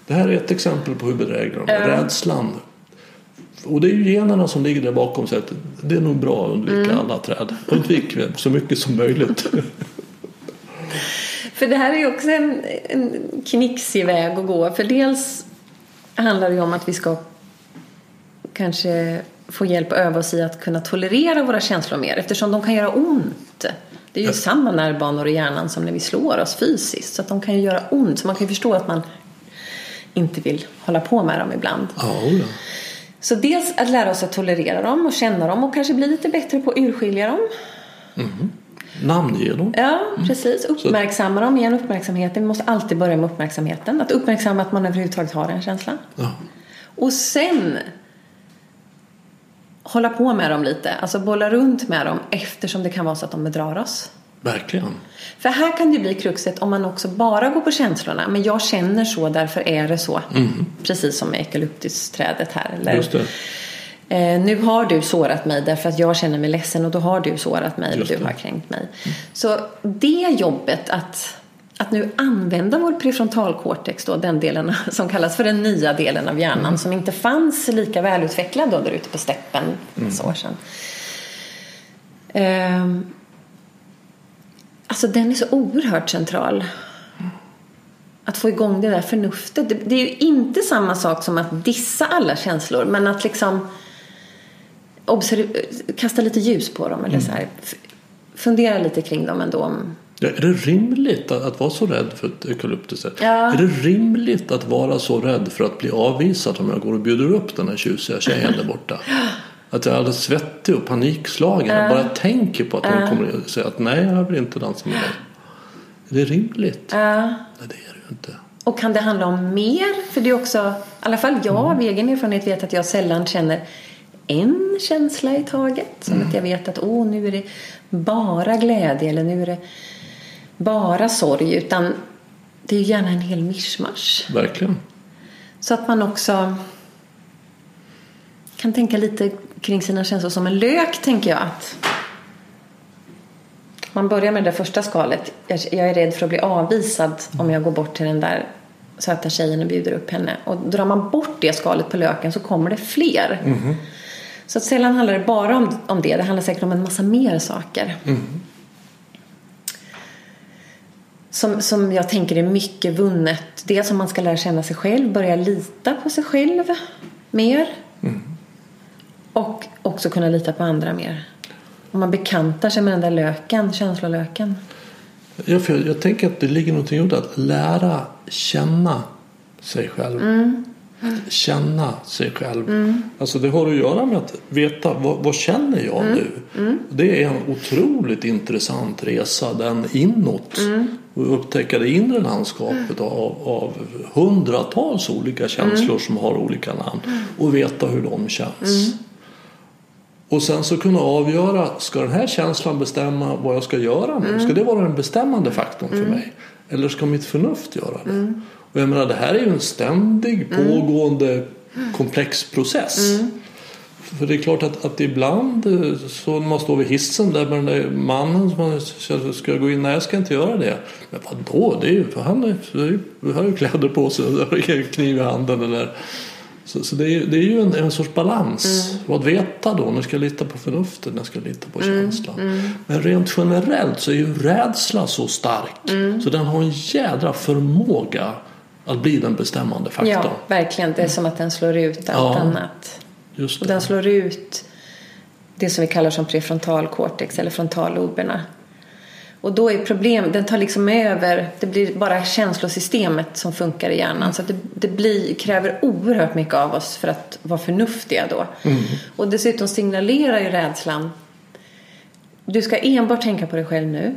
Det här är ett exempel på hur bedrägliga de är. Rädslan. Och det är ju generna som ligger där bakom. Så att det är nog bra att undvika alla träd. Undvik så mycket som möjligt. För det här är ju också en, en knixig väg att gå. För dels handlar det ju om att vi ska kanske få hjälp att öva oss i att kunna tolerera våra känslor mer eftersom de kan göra ont. Det är ju samma nervbanor i hjärnan som när vi slår oss fysiskt. Så att de kan ju göra ont. Så man kan ju förstå att man inte vill hålla på med dem ibland. Ja, ja. Så dels att lära oss att tolerera dem och känna dem och kanske bli lite bättre på att urskilja dem. Namnge dem. Ja, precis. Uppmärksamma dem igen, uppmärksamheten. Vi måste alltid börja med uppmärksamheten. Att uppmärksamma att man överhuvudtaget har en känsla. Ja. Och sen hålla på med dem lite. Alltså bolla runt med dem eftersom det kan vara så att de bedrar oss. Verkligen. För här kan det bli kruxet om man också bara går på känslorna. Men jag känner så, därför är det så. Precis som med eukalyptusträdet här. Eller, Just det. Eh, nu har du sårat mig därför att jag känner mig ledsen och då har du sårat mig och du har kränkt mig. Så det jobbet att, att nu använda vår prefrontalkortex, då, den delen som kallas för den nya delen av hjärnan Mm. som inte fanns lika välutvecklad då där ute på steppen Mm. år sedan. Ehm, alltså den är så oerhört central. Att få igång det där förnuftet. Det, det är ju inte samma sak som att dissa alla känslor men att liksom kasta lite ljus på dem eller så här. Fundera lite kring dem ändå. om- Ja, är det rimligt att, att vara så rädd för ett eukalyptusträd? Ja. Är det rimligt att vara så rädd för att bli avvisad om jag går och bjuder upp den här tjusiga tjejen där borta? Att jag är alldeles svettig och panikslagen. Jag bara tänker på att hon kommer att säga att nej, jag vill inte dansa med dig. Är det rimligt? Nej, det är det ju inte. Och kan det handla om mer? För det är också, i alla fall jag av egen erfarenhet vet att jag sällan känner en känsla i taget. Som att jag vet att åh, nu är det bara glädje eller nu är det bara sorg. Utan det är ju gärna en hel mischmasch. Verkligen. Så att man också kan tänka lite kring sina känslor som en lök, tänker jag. Att man börjar med det första skalet. Jag är rädd för att bli avvisad om jag går bort till den där söta tjejen och bjuder upp henne. Och drar man bort det skalet på löken så kommer det fler. Så att sällan handlar det bara om, om det. Det handlar säkert om en massa mer saker. Som, som jag tänker är mycket vunnet. Dels om man ska lära känna sig själv, börja lita på sig själv mer. Och också kunna lita på andra mer. Om man bekantar sig med den där löken, känslolöken. Ja, för jag, jag tänker att det ligger någonting i att lära känna sig själv. Att Känna sig själv. Alltså det har att göra med att veta vad, vad känner jag nu? Det är en otroligt intressant resa den inåt. Och upptäcka det inre landskapet av, av hundratals olika känslor som har olika namn. Och veta hur de känns. Och sen så kunna avgöra, ska den här känslan bestämma vad jag ska göra nu? Ska det vara den bestämmande faktorn för mig? Eller ska mitt förnuft göra det? Och jag menar, det här är ju en ständig pågående komplex process. För det är klart att, att ibland eh, så när man står vid hissen där med den där mannen som man känner, ska jag gå in? Nej, jag ska inte göra det. Men vadå? Det är ju, för han är, har ju kläder på sig och kniv i handen. Eller, Så, så det, är, det är ju en, en sorts balans. Mm. Vad veta då? När ska jag lita på förnuftet? När ska jag lita på mm, känslan? Mm. Men rent generellt så är ju rädsla så stark. Mm. Så den har en jädra förmåga att bli den bestämmande faktorn. Ja, verkligen. Det är som att den slår ut allt ja, annat. Just det. Och den slår ut det som vi kallar som prefrontalkortex eller frontalloberna. Och då är problem, den tar liksom över, det blir bara känslosystemet som funkar i hjärnan. Så det, det blir, kräver oerhört mycket av oss för att vara förnuftiga då. Mm. Och dessutom signalerar ju rädslan, du ska enbart tänka på dig själv nu.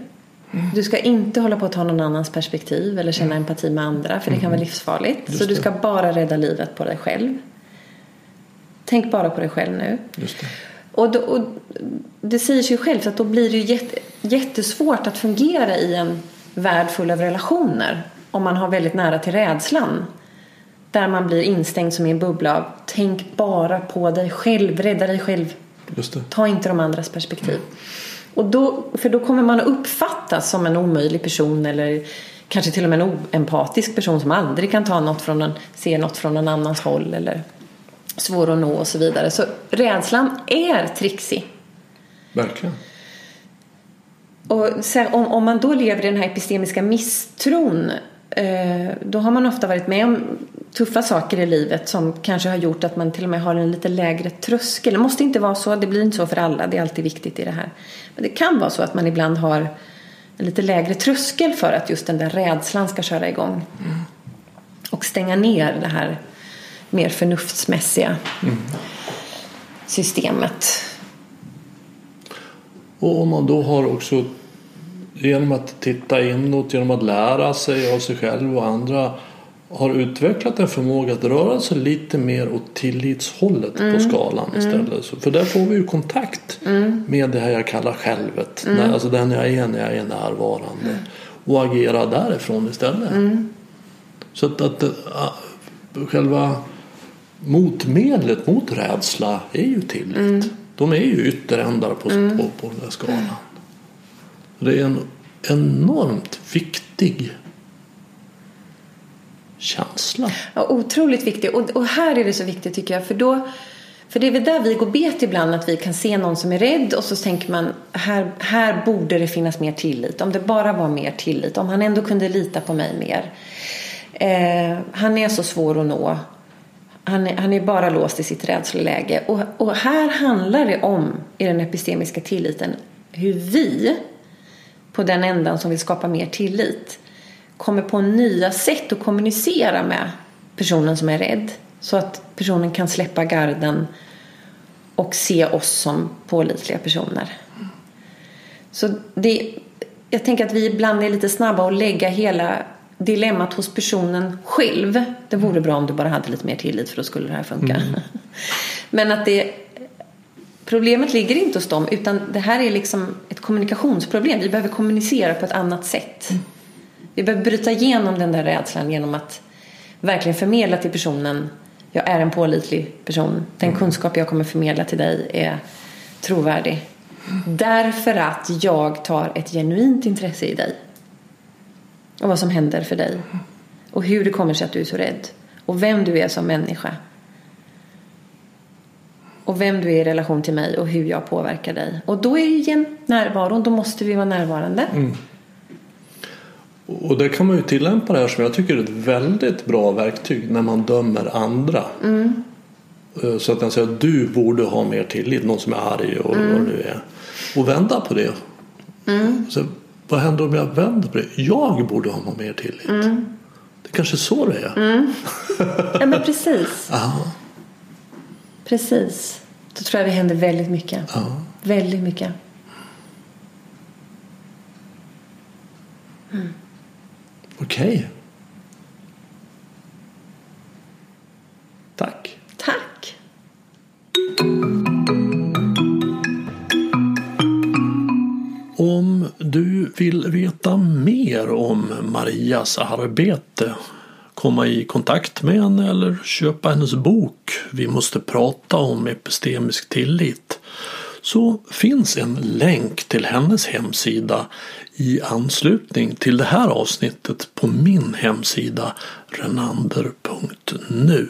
Mm. Du ska inte hålla på att ta någon annans perspektiv eller känna mm. empati med andra för det kan vara mm. livsfarligt. Just så du ska bara rädda livet på dig själv. Tänk bara på dig själv nu. Och, då, och det säger sig självt att då blir det jätte, jättesvårt att fungera i en värld full av relationer om man har väldigt nära till rädslan. Där man blir instängd som i en bubbla av tänk bara på dig själv, rädda dig själv. Ta inte de andras perspektiv. Mm. Och då, för då kommer man att uppfattas som en omöjlig person eller kanske till och med en oempatisk person som aldrig kan ta något från en, se något från någon annans håll eller svår att nå och så vidare. Så rädslan är trixig. Verkligen. Och om, om man då lever i den här epistemiska misstron eh, då har man ofta varit med om tuffa saker i livet som kanske har gjort att man till och med har en lite lägre tröskel. Det måste inte vara så, det blir inte så för alla, det är alltid viktigt i det här. Men det kan vara så att man ibland har en lite lägre tröskel för att just den där rädslan ska köra igång. Mm. Och stänga ner det här mer förnuftsmässiga mm. systemet. Och om man då har också genom att titta inåt, genom att lära sig av sig själv och andra har utvecklat en förmåga att röra sig lite mer åt tillitshållet mm. på skalan mm. istället. Mm. För där får vi ju kontakt mm. med det här jag kallar självet. Mm. Alltså den jag är när jag är närvarande. Och agera därifrån istället. Mm. Så att, att, att själva motmedlet mot rädsla är ju tillit. Mm. De är ju ytterändar på, mm. på, på den där skalan. Det är en enormt viktig känsla. Ja, otroligt viktig. Och, och här är det så viktigt tycker jag. För då för det är väl där vi går bet ibland, att vi kan se någon som är rädd och så tänker man här, här borde det finnas mer tillit. Om det bara var mer tillit, om han ändå kunde lita på mig mer. Eh, han är så svår att nå. Han är, han är bara låst i sitt rädsloläge. Och, och här handlar det om, i den epistemiska tilliten, hur vi, på den ändan som vill skapa mer tillit, kommer på nya sätt att kommunicera med personen som är rädd. Så att personen kan släppa garden och se oss som pålitliga personer. Så det, jag tänker att vi ibland är lite snabba att lägga hela dilemmat hos personen själv. Det vore bra om du bara hade lite mer tillit för då skulle det här funka. Mm. Men att det Problemet ligger inte hos dem utan det här är liksom ett kommunikationsproblem. Vi behöver kommunicera på ett annat sätt. Mm. Vi behöver bryta igenom den där rädslan genom att verkligen förmedla till personen jag är en pålitlig person. Den mm. kunskap jag kommer förmedla till dig är trovärdig. Därför att jag tar ett genuint intresse i dig och vad som händer för dig. Och hur det kommer sig att du är så rädd. Och vem du är som människa. Och vem du är i relation till mig och hur jag påverkar dig. Och då är det igen närvaron. Då måste vi vara närvarande. Mm. Och det kan man ju tillämpa det här som jag tycker är ett väldigt bra verktyg när man dömer andra. Mm. Eh, så att man säger att du borde ha mer tillit, någon som är arg och mm. vad det nu är. Och vända på det. Mm. Så vad händer om jag vänder på det? Jag borde ha mer tillit. Mm. Det är kanske så det är. Mm. Ja men precis. Precis. Då tror jag det händer väldigt mycket. Ja. Väldigt mycket. Mm. Okej. Okay. Tack. Tack. Om du vill veta mer om Marias arbete, komma i kontakt med henne eller köpa hennes bok Vi måste prata om epistemisk tillit så finns en länk till hennes hemsida i anslutning till det här avsnittet på min hemsida renander.nu.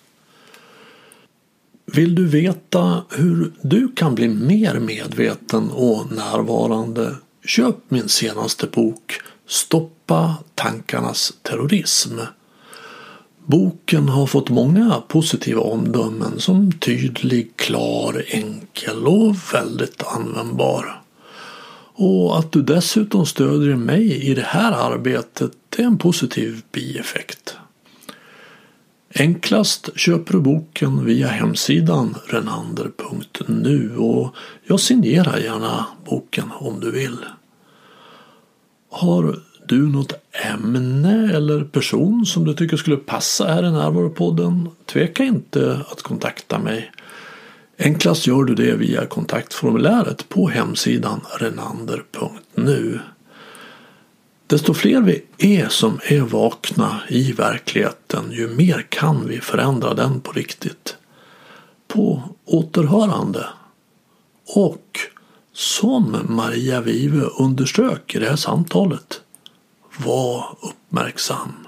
Vill du veta hur du kan bli mer medveten och närvarande? Köp min senaste bok Stoppa tankarnas terrorism. Boken har fått många positiva omdömen som tydlig, klar, enkel och väldigt användbar. Och att du dessutom stödjer mig i det här arbetet är en positiv bieffekt. Enklast köper du boken via hemsidan renander.nu och jag signerar gärna boken om du vill. Har du något ämne eller person som du tycker skulle passa här i Närvaropodden? Tveka inte att kontakta mig. Enklast gör du det via kontaktformuläret på hemsidan renander.nu. Desto fler vi är som är vakna i verkligheten, ju mer kan vi förändra den på riktigt. På återhörande. Och som Maria Vive underströk i det här samtalet, var uppmärksam.